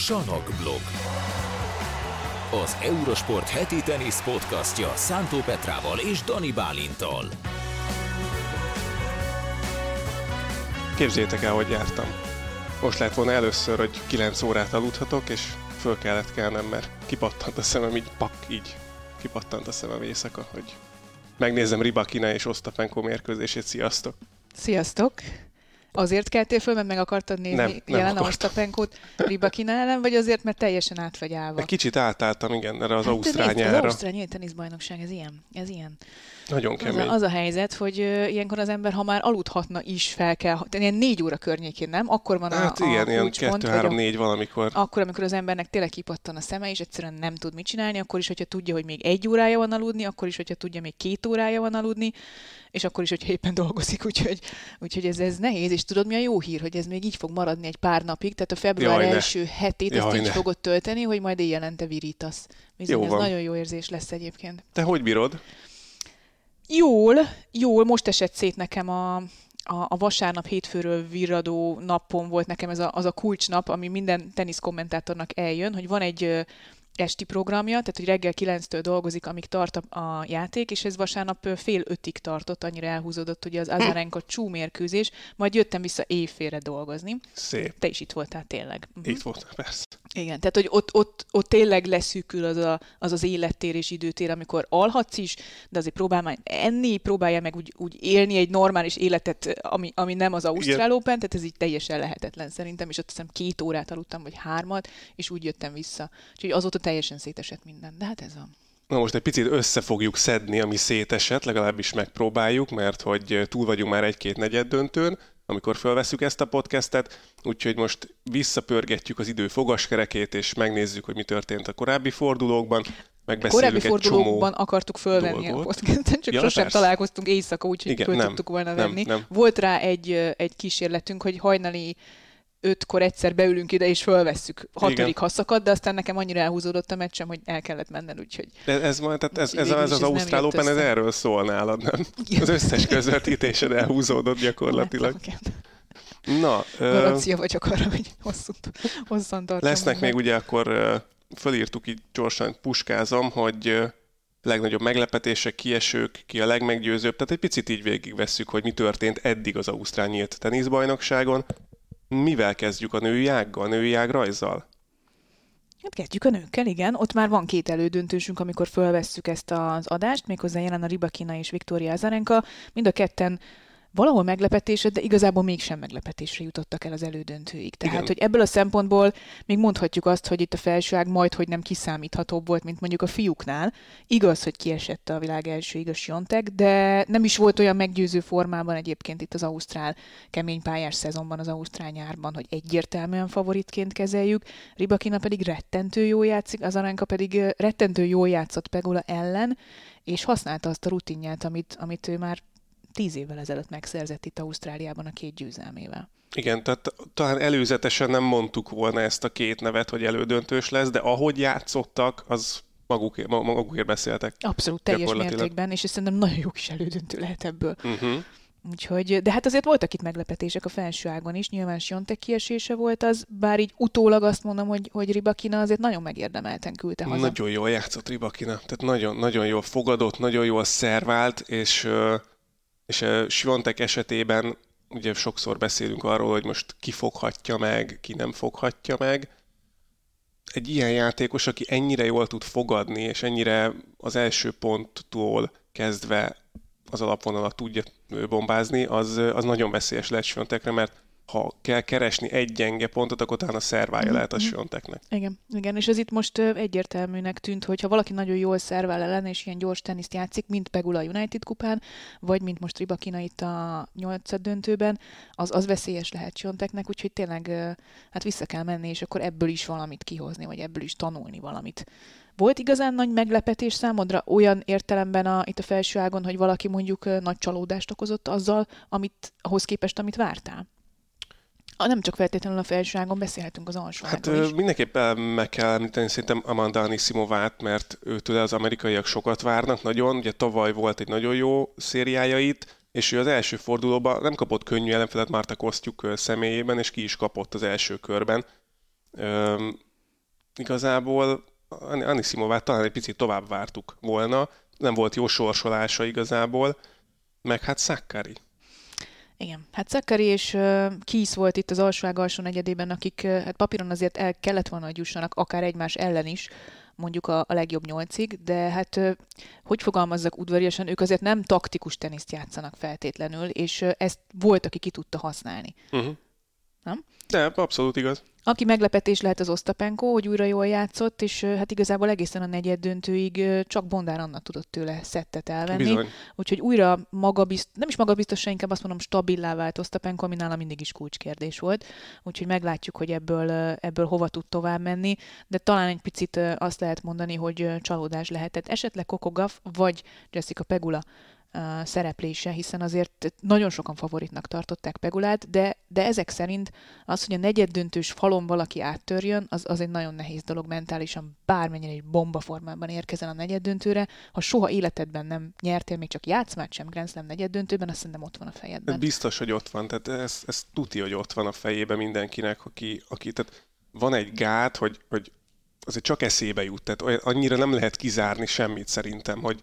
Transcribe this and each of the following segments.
Sanok blog. Az Eurosport heti tenisz podcastja Szántó Petrával és Dani Bálintal. Képzétek el, hogy jártam. Most lett volna először, hogy 9 órát aludhatok, és föl kellett kelnem, mert kipattant a szemem így, pak, így kipattant a szemem éjszaka, hogy megnézem Ribakina és Osztapenko mérkőzését. Sziasztok! Sziasztok! Azért keltél föl, mert meg akartad nézni Nem, nem jelen. Osztapenkót Ribakina ellen, vagy azért, mert teljesen át vagy állva? Egy kicsit átálltam, igen, erre az Hát, ausztrál nézd, Az. Ausztrál nyílt teniszbajnokság, ez ilyen. Ez ilyen. Nagyon Az kemény. a, az a helyzet, hogy ilyenkor az ember, ha már aludhatna is, fel kell, ilyen négy óra környékén, nem? Akkor van Hát a, igen, a ilyen kulcspont, 2 vagy 3 a- 4 valamikor. akkor, amikor az embernek tényleg kipattan a szeme, és egyszerűen nem tud mit csinálni, akkor is, hogyha tudja, hogy még egy órája van aludni, akkor is, hogyha tudja, még két órája van aludni, és akkor is, hogyha éppen dolgozik, úgyhogy, úgyhogy ez, ez nehéz, és tudod, mi a jó hír, hogy ez még így fog maradni egy pár napig, tehát a február Jaj, ne. első hetét Jaj, ezt így ne. fogod tölteni, hogy majd éjjelente virítasz. Bizony, Jó ez van. nagyon jó érzés lesz egyébként. Te hogy bírod? Jól, jól, most esett szét nekem a, a, a vasárnap hétfőről virradó napon volt nekem ez a, az a kulcsnap, ami minden teniszkommentátornak eljön, hogy van egy esti programja, tehát hogy reggel 9-től dolgozik, amíg tart a, a játék, és ez vasárnap fél ötig tartott, annyira elhúzódott ugye az Azarenka csú mérkőzés, majd jöttem vissza éjfélre dolgozni. Szép. Te is itt voltál tényleg. Mhm. Itt volt, persze. Igen, tehát hogy ott, ott, ott tényleg leszűkül az, a, az az élettér és időtér, amikor alhatsz is, de azért próbál már enni, próbálja meg úgy, úgy élni egy normális életet, ami, ami nem az Ausztrál Open, tehát ez így teljesen lehetetlen szerintem, és ott hiszem két órát aludtam, vagy hármat, és úgy jöttem vissza. Úgyhogy azóta teljesen szétesett minden, de hát ez van. Na most egy picit össze fogjuk szedni, ami szétesett, legalábbis megpróbáljuk, mert hogy túl vagyunk már egy-két negyed döntőn, amikor felveszük ezt a podcastet, úgyhogy most visszapörgetjük az idő fogaskerekét, és megnézzük, hogy mi történt a korábbi fordulókban, megbeszéljük Korábbi egy csomó... fordulókban akartuk fölvenni a dolgot. podcastet, csak Ja, sosem persze. találkoztunk éjszaka, úgyhogy Igen, föl nem, tudtuk volna nem, venni. nem. Volt rá egy, egy kísérletünk, hogy hajnali ötkor egyszer beülünk ide, és fölvesszük hatodik Igen. haszakadt, de aztán nekem annyira elhúzódott a meccsem, hogy el kellett mennem, úgyhogy De ez, majd, tehát ez, ez, ez az ez nem Ausztrál Open, ez erről szól nálad, nem? Az összes közvetítésed elhúzódott gyakorlatilag. Na, ö, Garancia vagyok arra, hogy hosszú, hosszan tartom. Lesznek még ugye akkor ö, fölírtuk így gyorsan, puskázom, hogy ö, legnagyobb meglepetések, kiesők, ki a legmeggyőzőbb, tehát egy picit így végigvesszük, hogy mi történt eddig az Ausztrál nyílt teniszbajnokságon. Mivel kezdjük a női ággal, a női ág rajzzal? Hát kezdjük a nőkkel, igen. Ott már van két elődöntősünk, amikor fölvesszük ezt az adást, méghozzá jelen a Ribakina és Viktória Azarenka. Mind a ketten valahol meglepetésre, de igazából mégsem meglepetésre jutottak el az elődöntőig. Tehát, Igen. hogy ebből a szempontból még mondhatjuk azt, hogy itt a felsőág majd, hogy nem kiszámíthatóbb volt, mint mondjuk a fiúknál. Igaz, hogy kiesett a világ első igaz Siontek, de nem is volt olyan meggyőző formában egyébként itt az Ausztrál kemény pályás szezonban, az Ausztrál nyárban, hogy egyértelműen favoritként kezeljük. Ribakina pedig rettentő jól játszik, az Aranka pedig rettentő jól játszott Pegula ellen, és használta azt a rutinját, amit, amit ő már tíz évvel ezelőtt megszerzett itt Ausztráliában a két győzelmével. Igen, tehát talán előzetesen nem mondtuk volna ezt a két nevet, hogy elődöntős lesz, de ahogy játszottak, az magukért, ma- magukért beszéltek. Abszolút teljes mértékben, és szerintem nagyon jó kis elődöntő lehet ebből. Uh-huh. Úgyhogy, de hát azért voltak itt meglepetések a felső ágon is, nyilván Siontek kiesése volt az, bár így utólag azt mondom, hogy, hogy Ribakina azért nagyon megérdemelten küldte haza. Nagyon jól játszott Ribakina, tehát nagyon, nagyon jól fogadott, nagyon jól szervált, és, és ö, Svontek esetében ugye sokszor beszélünk arról, hogy most ki foghatja meg, ki nem foghatja meg. Egy ilyen játékos, aki ennyire jól tud fogadni, és ennyire az első ponttól kezdve az alapvonalat tudja bombázni, az, az nagyon veszélyes lehet Svontekre, mert ha kell keresni egy gyenge pontot, akkor talán a szervája lehet a Svonteknek. Igen, igen, és ez itt most egyértelműnek tűnt, hogy ha valaki nagyon jól szervál ellen, és ilyen gyors teniszt játszik, mint Pegula United kupán, vagy mint most Ribakina itt a nyolcad döntőben, az, az veszélyes lehet Sionteknek, úgyhogy tényleg hát vissza kell menni, és akkor ebből is valamit kihozni, vagy ebből is tanulni valamit. Volt igazán nagy meglepetés számodra olyan értelemben a, itt a felső ágon, hogy valaki mondjuk nagy csalódást okozott azzal, amit, ahhoz képest, amit vártál? Ah, Nem csak feltétlenül a felső ágon, beszélhetünk az alsó Hát is. mindenképpen meg kell említeni szerintem Amanda Anisimovát, mert őtől az amerikaiak sokat várnak nagyon. Ugye tavaly volt egy nagyon jó szériája itt, és ő az első fordulóban nem kapott könnyű ellenfelet Márta Kosztjuk személyében, és ki is kapott az első körben. Öm, igazából Anisimovát talán egy picit tovább vártuk volna, nem volt jó sorsolása igazából, meg hát Sakkari. Igen, hát Szakari és uh, Kisz volt itt az alsóág alsó negyedében, akik hát papíron azért el kellett volna, hogy jussanak, akár egymás ellen is, mondjuk a, a legjobb nyolcig, de hát hogy fogalmazzak udvariasan, ők azért nem taktikus teniszt játszanak feltétlenül, és ezt volt, aki ki tudta használni. Uh-huh. Nem? De, abszolút igaz. Aki meglepetés lehet az Osztapenko, hogy újra jól játszott, és hát igazából egészen a negyed döntőig csak Bondár Anna tudott tőle szettet elvenni. Bizony. Úgyhogy újra magabizt, nem is magabiztosan, inkább azt mondom, stabilá vált Osztapenko, ami nála mindig is kulcskérdés volt. Úgyhogy meglátjuk, hogy ebből, ebből hova tud tovább menni, de talán egy picit azt lehet mondani, hogy csalódás lehetett. Esetleg Kokogaf vagy Jessica Pegula szereplése, hiszen azért nagyon sokan favoritnak tartották Pegulát, de, de ezek szerint az, hogy a negyed döntős falon valaki áttörjön, az, az egy nagyon nehéz dolog mentálisan, bármennyire egy bomba formában érkezen a negyed döntőre. Ha soha életedben nem nyertél még csak játszmát sem Grand Slam negyed döntőben, azt szerintem ott van a fejedben. Biztos, hogy ott van, tehát ez, ez tuti, hogy ott van a fejében mindenkinek, aki, aki tehát van egy gát, hogy, hogy azért csak eszébe jut, tehát annyira nem lehet kizárni semmit szerintem, hogy,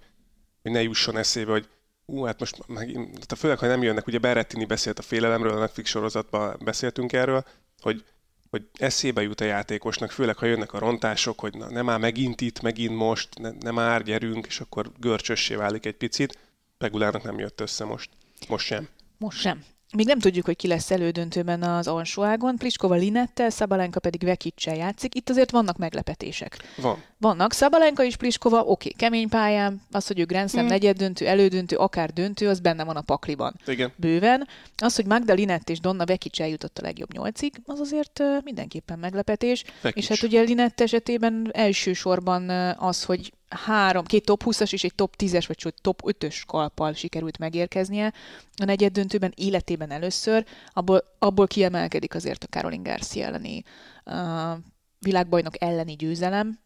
hogy ne jusson eszébe, hogy ú, hát most meg, főleg, ha nem jönnek, ugye Berrettini beszélt a félelemről, a Netflix sorozatban beszéltünk erről, hogy, hogy eszébe jut a játékosnak, főleg, ha jönnek a rontások, hogy na, nem már megint itt, megint most, ne, nem már gyerünk, és akkor görcsössé válik egy picit. Pegulának nem jött össze most. Most sem. Most sem. Még nem tudjuk, hogy ki lesz elődöntőben az alsóágon. Pliskova Linettel, Szabalenka pedig Vekicsel játszik. Itt azért vannak meglepetések. Van. Vannak. Szabalenka és Pliskova, oké, okay, kemény pályán, az, hogy ő Grand Slam hmm. negyed döntő, elődöntő, akár döntő, az benne van a pakliban. Igen. Bőven. Az, hogy Magda Linett és Donna Vekic eljutott a legjobb nyolcig, az azért mindenképpen meglepetés. Vekic. És hát ugye Linett esetében elsősorban az, hogy három, két top 20-as és egy top 10-es, vagy top 5-ös kalppal sikerült megérkeznie. A negyed döntőben életében először, abból, abból kiemelkedik azért a Caroline Garcia elleni uh, világbajnok elleni győzelem,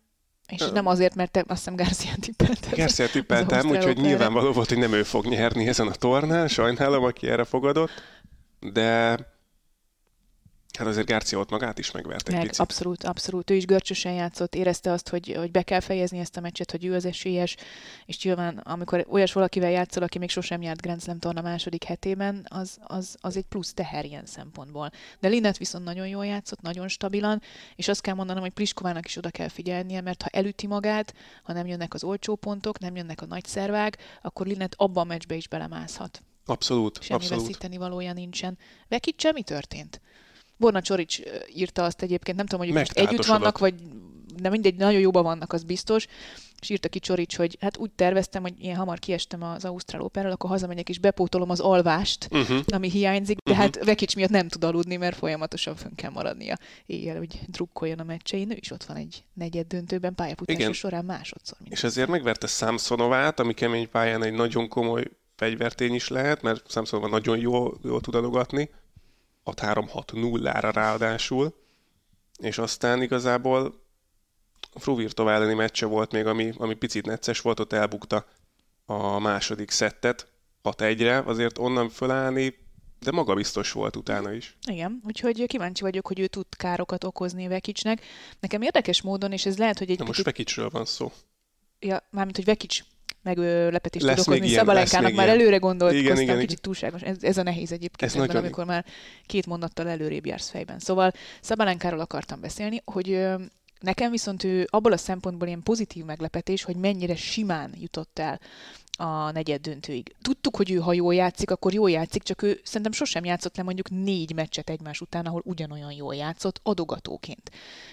és nem azért, mert te azt hiszem Garcia tippeltem. Garcia tippeltem, úgyhogy nyilvánvaló volt, hogy nem ő fog nyerni ezen a tornán, sajnálom, aki erre fogadott, de Hát azért Garcia ott magát is megvert egy Meg, picit. Abszolút, abszolút. Ő is görcsösen játszott, érezte azt, hogy, hogy be kell fejezni ezt a meccset, hogy ő az esélyes, és nyilván amikor olyas valakivel játszol, aki még sosem járt Grand Slam torna második hetében, az, az, az egy plusz teher ilyen szempontból. De Linnet viszont nagyon jól játszott, nagyon stabilan, és azt kell mondanom, hogy Pliskovának is oda kell figyelnie, mert ha elüti magát, ha nem jönnek az olcsó pontok, nem jönnek a nagy szervák, akkor Linnet abban a meccsbe is belemászhat. Abszolút, Semmi abszolút. veszíteni valója nincsen. Vekicse mi történt? Borna Csorics írta azt egyébként, nem tudom, hogy most együtt vannak, vagy de mindegy, nagyon jóban vannak, az biztos. És írta ki Csorics, hogy hát úgy terveztem, hogy ilyen hamar kiestem az Ausztrál Operáról, akkor hazamegyek és bepótolom az alvást, uh-huh. ami hiányzik, de uh-huh. hát Vekics miatt nem tud aludni, mert folyamatosan fönn kell maradnia éjjel, hogy drukkoljon a meccsein. Ő is ott van egy negyed döntőben pályafutása során másodszor. És ezért megverte Samsonovát, ami kemény pályán egy nagyon komoly fegyvertény is lehet, mert Samsonova nagyon jól, jól tud adogatni 6-3-6-0-ra ráadásul, és aztán igazából Fruvirtov elleni meccse volt még, ami, ami picit necces volt, ott elbukta a második szettet 6-1-re, azért onnan fölállni, de maga biztos volt utána is. Igen, úgyhogy kíváncsi vagyok, hogy ő tud károkat okozni Vekicsnek. Nekem érdekes módon, és ez lehet, hogy egy Na most Vekicsről van szó. Ja, mármint, hogy Vekics meglepetést tud okozni. Szabalenkának már előre gondolkoztam, igen, igen, kicsit túlságos. Ez, ez a nehéz egyébként, ez ebben, amikor már két mondattal előrébb jársz fejben. Szóval Szabalenkáról akartam beszélni, hogy nekem viszont ő abból a szempontból ilyen pozitív meglepetés, hogy mennyire simán jutott el a negyed döntőig. Tudtuk, hogy ő ha jól játszik, akkor jól játszik, csak ő szerintem sosem játszott le mondjuk négy meccset egymás után, ahol ugyanolyan jól játszott adogatóként.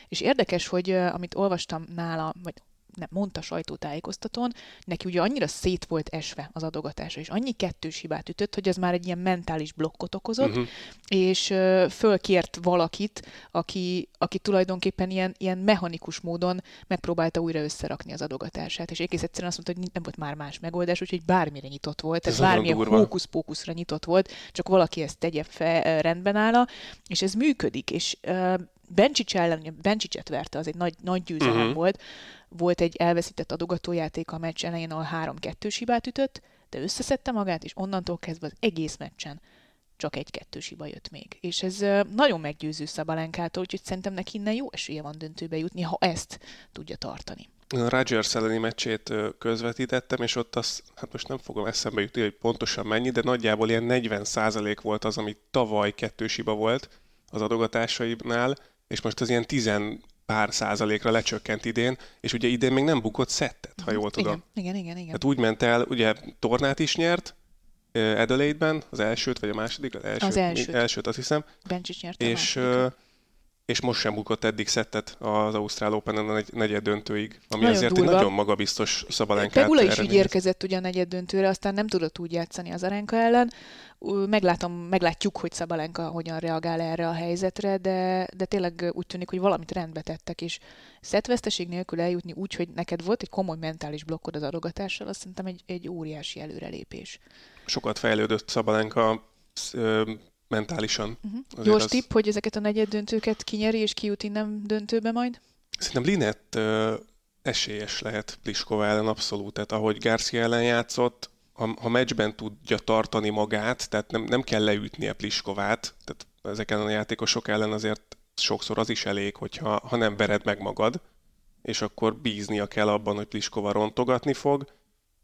És érdekes, hogy amit olvastam nála, vagy nem, mondta sajtótájékoztatón, neki ugye annyira szét volt esve az adogatása, és annyi kettős hibát ütött, hogy ez már egy ilyen mentális blokkot okozott, uh-huh. és fölkért valakit, aki, aki tulajdonképpen ilyen, ilyen mechanikus módon megpróbálta újra összerakni az adogatását, és egész egyszerűen azt mondta, hogy nem volt már más megoldás, úgyhogy bármire nyitott volt, ez tehát bármilyen hókusz-pókuszra nyitott volt, csak valaki ezt tegye fel, rendben áll, és ez működik, és uh, Bencsics ellen, Bencsicset verte, az egy nagy, nagy győzelem uh-huh. volt, volt egy elveszített adogatójáték a meccs elején, ahol 3-2 hibát ütött, de összeszedte magát, és onnantól kezdve az egész meccsen csak egy-kettős hiba jött még. És ez nagyon meggyőző Szabalenkától, úgyhogy szerintem neki innen jó esélye van döntőbe jutni, ha ezt tudja tartani. Rodgers elleni meccsét közvetítettem, és ott az, hát most nem fogom eszembe jutni, hogy pontosan mennyi, de nagyjából ilyen 40% volt az, ami tavaly kettős hiba volt az adogatásaibnál, és most az ilyen 10 pár százalékra lecsökkent idén, és ugye idén még nem bukott szettet, ha jól tudom. Igen, igen, igen. igen. Hát úgy ment el, ugye tornát is nyert, Adelaide-ben, az elsőt, vagy a második? Az, elsőt, az elsőt. elsőt azt hiszem. Bencsics nyerte és, és most sem bukott eddig szettet az Ausztrál Open-en a negyed döntőig, ami nagyon azért durva. egy nagyon magabiztos szabalenkát Pegula is így érkezett ugye a negyed döntőre, aztán nem tudott úgy játszani az Arenka ellen. Meglátom, meglátjuk, hogy Szabalenka hogyan reagál erre a helyzetre, de, de tényleg úgy tűnik, hogy valamit rendbe tettek, és szettveszteség nélkül eljutni úgy, hogy neked volt egy komoly mentális blokkod az adogatással, azt szerintem egy, egy óriási előrelépés. Sokat fejlődött Szabalenka mentálisan. Uh-huh. Gyors az... tipp, hogy ezeket a negyed döntőket kinyeri és kijut innen döntőbe majd? Szerintem Linett esélyes lehet Pliskova ellen abszolút. Tehát ahogy Garcia ellen játszott, ha, ha meccsben tudja tartani magát, tehát nem, nem kell leütnie Pliskovát, tehát ezeken a játékosok ellen azért sokszor az is elég, hogyha ha nem vered meg magad, és akkor bíznia kell abban, hogy Pliskova rontogatni fog,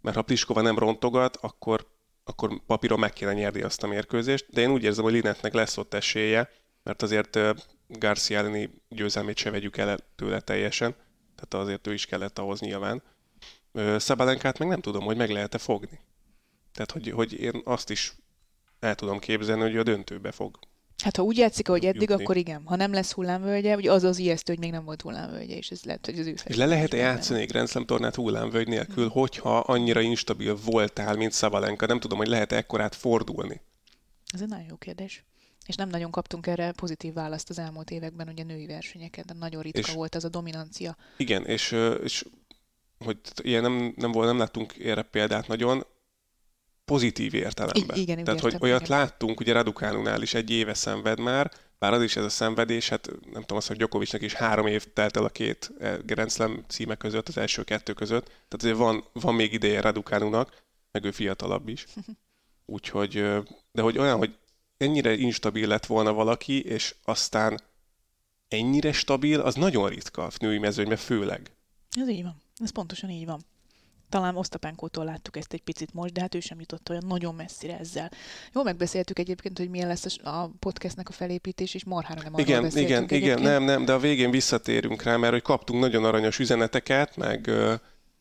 mert ha Pliskova nem rontogat, akkor akkor papíron meg kéne nyerni azt a mérkőzést, de én úgy érzem, hogy Linetnek lesz ott esélye, mert azért Garcia elleni győzelmét se vegyük el tőle teljesen, tehát azért ő is kellett ahhoz nyilván. Szabalenkát meg nem tudom, hogy meg lehet-e fogni. Tehát, hogy, hogy én azt is el tudom képzelni, hogy a döntőbe fog Hát ha úgy játszik, ahogy eddig, jutni. akkor igen. Ha nem lesz hullámvölgye, ugye az az ijesztő, hogy még nem volt hullámvölgye, és ez lehet, hogy az ő És le lehet-e játszani egy Grand Slam tornát hullámvölgy nélkül, hmm. hogyha annyira instabil voltál, mint Szabalenka? Nem tudom, hogy lehet-e ekkorát fordulni? Ez egy nagyon jó kérdés. És nem nagyon kaptunk erre pozitív választ az elmúlt években, ugye női versenyeken, de nagyon ritka és, volt az a dominancia. Igen, és, és hogy ilyen nem, nem, volt, nem láttunk erre példát nagyon, pozitív értelemben. I- igen, Tehát, hogy olyat igen. láttunk, ugye Radukánunál is egy éve szenved már, bár az is ez a szenvedés, hát nem tudom azt, hogy Gyokovicsnak is három év telt el a két eh, Grand Slam címe között, az első kettő között, tehát azért van, van még ideje Radukánunak, meg ő fiatalabb is. Úgyhogy, de hogy olyan, hogy ennyire instabil lett volna valaki, és aztán ennyire stabil, az nagyon ritka a női mezőnyben főleg. Ez így van. Ez pontosan így van. Talán Osztapánkótól láttuk ezt egy picit most, de hát ő sem jutott olyan nagyon messzire ezzel. Jó, megbeszéltük egyébként, hogy milyen lesz a podcastnek a felépítés, és marhára nem Igen, igen, egyébként. igen, nem, nem, de a végén visszatérünk rá, mert hogy kaptunk nagyon aranyos üzeneteket, meg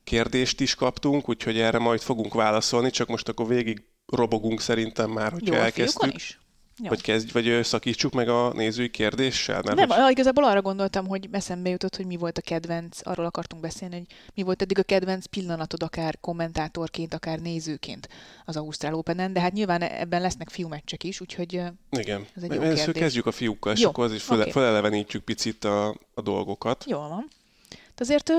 kérdést is kaptunk, úgyhogy erre majd fogunk válaszolni, csak most akkor végig robogunk szerintem már, hogyha Jó, elkezdtük. is. Jó. Vagy kezdj, vagy szakítsuk meg a nézői kérdéssel? Mert nem, hogy... igazából arra gondoltam, hogy eszembe jutott, hogy mi volt a kedvenc, arról akartunk beszélni, hogy mi volt eddig a kedvenc pillanatod, akár kommentátorként, akár nézőként az Ausztrál Open-en, de hát nyilván ebben lesznek fiúmeccsek is, úgyhogy Igen. ez egy jó kérdés. kezdjük a fiúkkal, és jó. akkor azért okay. felelevenítjük picit a, a dolgokat. Jó van. De azért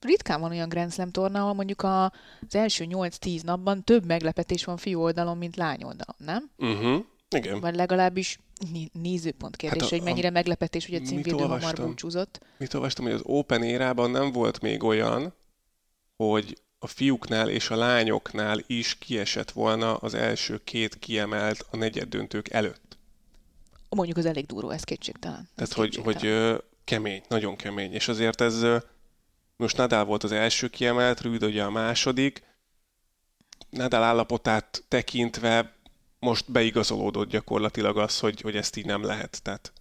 ritkán van olyan Grand Slam torna, ahol mondjuk az első 8-10 napban több meglepetés van fiú oldalon, mint lány oldalon, nem? Uh-huh. Igen. Vagy legalábbis nézőpont kérdés, hát a, hogy mennyire a, meglepetés, hogy a címvédő hamar búcsúzott. Mit olvastam, hogy az Open érában nem volt még olyan, hogy a fiúknál és a lányoknál is kiesett volna az első két kiemelt a negyed döntők előtt. Mondjuk az elég duró, ez kétségtelen. Tehát, hogy, hogy kemény, nagyon kemény. És azért ez, most Nadal volt az első kiemelt, Rüd ugye a második. Nadal állapotát tekintve most beigazolódott gyakorlatilag az, hogy, hogy ezt így nem lehet. Tehát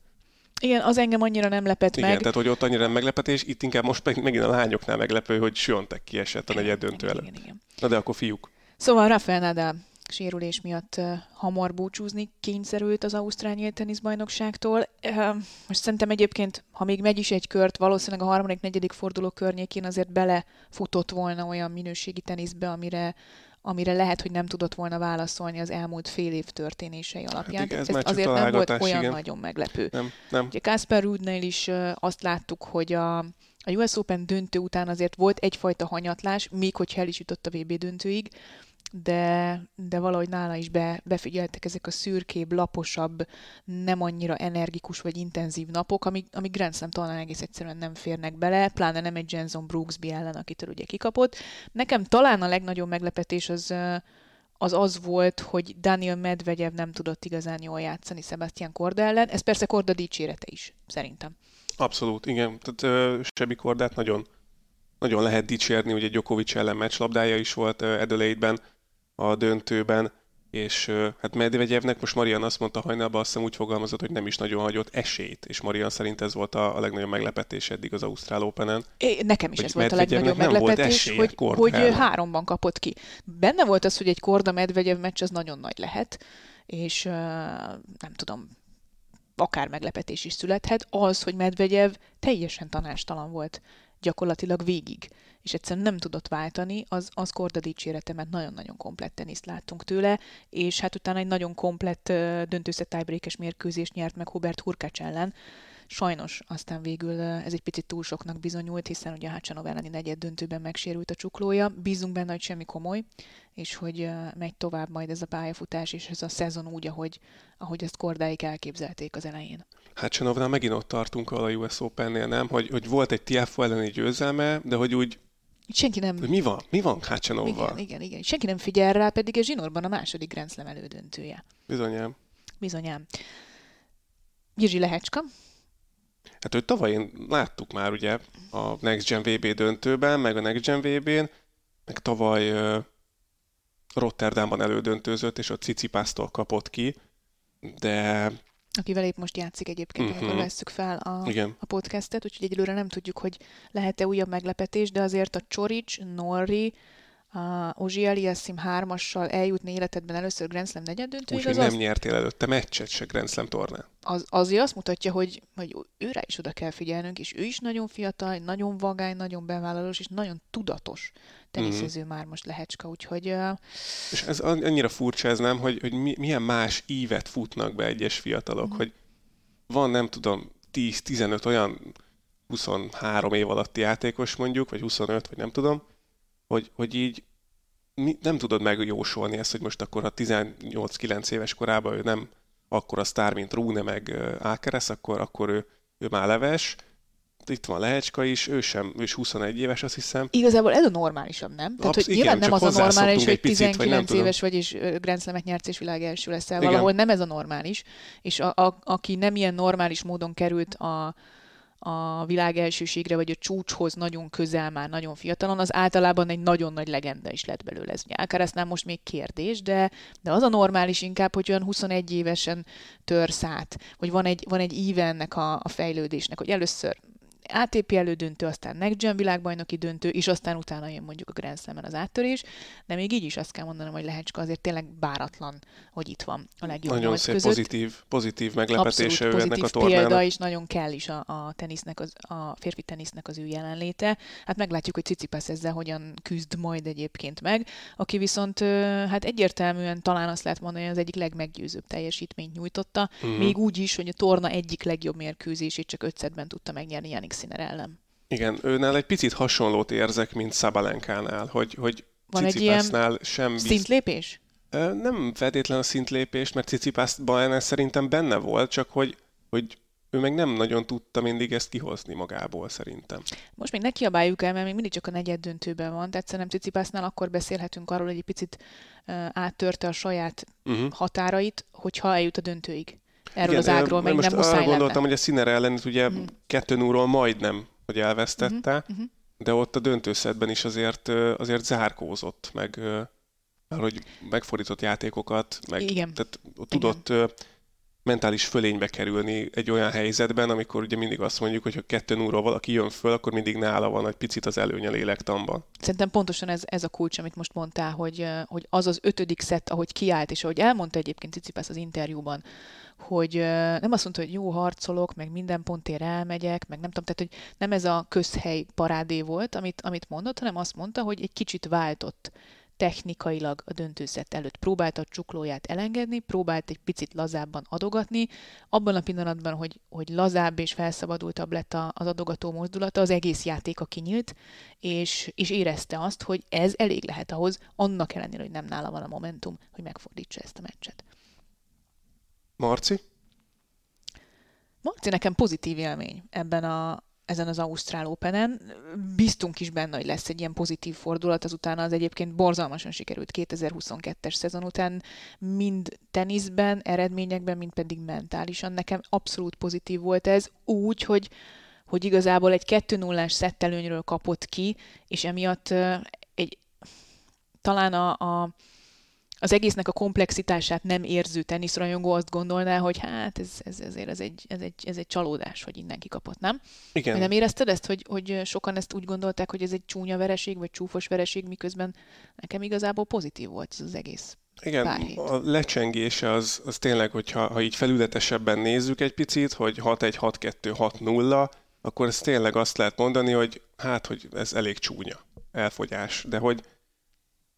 igen, az engem annyira nem lepett Igen, meg. tehát hogy ott annyira nem meglepetés, itt inkább most meg, megint a lányoknál meglepő, hogy Siontek kiesett a negyed döntő előtt. Igen, igen. Na de akkor fiúk. Szóval Rafael Nadal sérülés miatt uh, hamar búcsúzni kényszerült az Ausztrál nyílt teniszbajnokságtól. Uh, most szerintem egyébként, ha még megy is egy kört, valószínűleg a harmadik, negyedik forduló környékén azért belefutott volna olyan minőségi teniszbe, amire amire lehet, hogy nem tudott volna válaszolni az elmúlt fél év történései alapján. Hát igen, ez, ez azért nem volt olyan igen. nagyon meglepő. Nem, nem. Ugye Kasper Rudnél is azt láttuk, hogy a, a US Open döntő után azért volt egyfajta hanyatlás, még hogyha el is jutott a VB döntőig, de, de valahogy nála is be, befigyeltek ezek a szürkébb, laposabb, nem annyira energikus vagy intenzív napok, amik, amik Grand Slam talán egész egyszerűen nem férnek bele, pláne nem egy Jenson Brooksby ellen, akitől ugye kikapott. Nekem talán a legnagyobb meglepetés az az az volt, hogy Daniel Medvegyev nem tudott igazán jól játszani Sebastian Korda ellen. Ez persze Korda dicsérete is, szerintem. Abszolút, igen. Tehát uh, Sebi Kordát nagyon, nagyon lehet dicsérni, ugye Djokovic ellen meccslabdája is volt uh, Adelaide-ben a döntőben, és hát Medvegyevnek most Marian azt mondta hajnalban, azt hiszem úgy fogalmazott, hogy nem is nagyon hagyott esélyt, és Marian szerint ez volt a, a legnagyobb meglepetés eddig az Ausztrál Open-en. É, nekem is ez volt a legnagyobb meglepetés, hogy, hogy háromban kapott ki. Benne volt az, hogy egy Korda Medvegyev meccs az nagyon nagy lehet, és uh, nem tudom, akár meglepetés is születhet, az, hogy Medvegyev teljesen tanástalan volt gyakorlatilag végig, és egyszerűen nem tudott váltani, az, az Korda dicsérete, mert nagyon-nagyon komplett teniszt láttunk tőle, és hát utána egy nagyon komplett döntőszett tiebreakes mérkőzést nyert meg Hubert Hurkács ellen, Sajnos aztán végül ez egy picit túl soknak bizonyult, hiszen ugye a Hácsanov elleni negyed döntőben megsérült a csuklója. Bízunk benne, hogy semmi komoly, és hogy megy tovább majd ez a pályafutás, és ez a szezon úgy, ahogy, ahogy ezt kordáig elképzelték az elején. Hácsanovnál megint ott tartunk a US Open-nél, nem? Hogy, hogy volt egy TFO elleni győzelme, de hogy úgy Senki nem... Mi van? Mi van Hácsanovval? Igen, igen, igen. Senki nem figyel rá, pedig ez zsinórban a második Grand Slam elődöntője. Bizonyám. Bizonyám. Jirzsi Lehecska, Hát őt tavaly én láttuk már ugye a Next Gen VB döntőben, meg a Next Gen VB-n, meg tavaly uh, Rotterdamban elődöntőzött, és a Cicipásztól kapott ki, de... Akivel épp most játszik egyébként, uh-huh. amikor vesszük fel a, Igen. a podcastet, úgyhogy egyelőre nem tudjuk, hogy lehet-e újabb meglepetés, de azért a Csorics, Norri, a Ozsi Eliassim hármassal eljutni életedben először Grand Slam negyeddöntőig. Úgyhogy nem az... nyertél előtte meccset se Grand Slam tornán. Az, azért azt mutatja, hogy, hogy őre is oda kell figyelnünk, és ő is nagyon fiatal, nagyon vagány, nagyon bevállalós, és nagyon tudatos teniszező mm-hmm. már most lehecska, úgyhogy... Uh... És ez annyira furcsa ez nem, hogy, hogy milyen más ívet futnak be egyes fiatalok, mm-hmm. hogy van nem tudom 10-15 olyan 23 év alatti játékos mondjuk, vagy 25, vagy nem tudom, hogy, hogy így mi, nem tudod megjósolni ezt, hogy most akkor a 18-9 éves korában ő nem akkor a sztár, mint Rune meg Ákeres, akkor, akkor ő, ő már leves, itt van Lehecska is, ő sem, ő is 21 éves, azt hiszem. Igazából ez a normálisabb, nem? Tehát, Absz- hogy igen, nyilván nem az a normális, hogy 19 vagy éves vagy, és Grand Slam-et nyersz, és világ első leszel. Valahol nem ez a normális. És a, a, aki nem ilyen normális módon került a, a világ elsőségre, vagy a csúcshoz nagyon közel már, nagyon fiatalon, az általában egy nagyon nagy legenda is lett belőle. Ez Alcarazznál most még kérdés, de, de az a normális inkább, hogy olyan 21 évesen törsz át, hogy van egy, van egy íve ennek a, a fejlődésnek, hogy először ATP elődöntő, aztán Next Gen világbajnoki döntő, és aztán utána jön mondjuk a Grand Slam-en az áttörés, de még így is azt kell mondanom, hogy Lehecska azért tényleg báratlan, hogy itt van a legjobb Nagyon szép között. pozitív, pozitív meglepetése Abszolút ennek a tornának. példa, és nagyon kell is a, a, tenisznek az, a férfi tenisznek az ő jelenléte. Hát meglátjuk, hogy Cicipas ezzel hogyan küzd majd egyébként meg, aki viszont hát egyértelműen talán azt lehet mondani, hogy az egyik legmeggyőzőbb teljesítményt nyújtotta, mm. még úgy is, hogy a torna egyik legjobb mérkőzését csak ötszedben tudta megnyerni Janik Sinner ellen. Igen, őnál egy picit hasonlót érzek, mint Szabalenkánál, hogy, hogy Van egy ilyen sem bizt... szintlépés? Nem feltétlen a szintlépés, mert Cicipászban szerintem benne volt, csak hogy, hogy ő meg nem nagyon tudta mindig ezt kihozni magából, szerintem. Most még ne kiabáljuk el, mert még mindig csak a negyed döntőben van, tehát szerintem Cicipásznál akkor beszélhetünk arról, hogy egy picit uh, áttörte a saját uh-huh. határait, hogyha eljut a döntőig erről Igen, az ágról, meg nem muszáj gondoltam, lenne. hogy a Sziner ellen ugye mm. kettő núról majdnem, hogy elvesztette, mm-hmm. de ott a döntőszedben is azért, azért zárkózott, meg hogy megfordított játékokat, meg Igen. tehát tudott Igen mentális fölénybe kerülni egy olyan helyzetben, amikor ugye mindig azt mondjuk, hogy ha kettő núról valaki jön föl, akkor mindig nála van egy picit az előny a lélektamban. Szerintem pontosan ez, ez a kulcs, amit most mondtál, hogy, hogy az az ötödik szett, ahogy kiállt, és ahogy elmondta egyébként Cicipász az interjúban, hogy nem azt mondta, hogy jó harcolok, meg minden pontért elmegyek, meg nem tudom, tehát hogy nem ez a közhely parádé volt, amit, amit mondott, hanem azt mondta, hogy egy kicsit váltott technikailag a döntőszett előtt próbált a csuklóját elengedni, próbált egy picit lazábban adogatni. Abban a pillanatban, hogy, hogy lazább és felszabadultabb lett az adogató mozdulata, az egész játéka kinyílt, és, és érezte azt, hogy ez elég lehet ahhoz, annak ellenére, hogy nem nála van a momentum, hogy megfordítsa ezt a meccset. Marci? Marci nekem pozitív élmény ebben a, ezen az Ausztrál Open-en. Biztunk is benne, hogy lesz egy ilyen pozitív fordulat, azután az egyébként borzalmasan sikerült 2022-es szezon után, mind teniszben, eredményekben, mind pedig mentálisan. Nekem abszolút pozitív volt ez, úgy, hogy hogy igazából egy 2 0 szettelőnyről kapott ki, és emiatt egy, talán a, a az egésznek a komplexitását nem érző teniszrajongó azt gondolná, hogy hát ez, ez, ezért ez egy, ez, egy, ez egy csalódás, hogy innen kikapott, nem? Igen. Nem érezted ezt, hogy, hogy sokan ezt úgy gondolták, hogy ez egy csúnya vereség, vagy csúfos vereség, miközben nekem igazából pozitív volt ez az egész igen, a lecsengése az, az tényleg, hogyha ha így felületesebben nézzük egy picit, hogy 6-1, 6-2, 6-0, akkor ez tényleg azt lehet mondani, hogy hát, hogy ez elég csúnya elfogyás, de hogy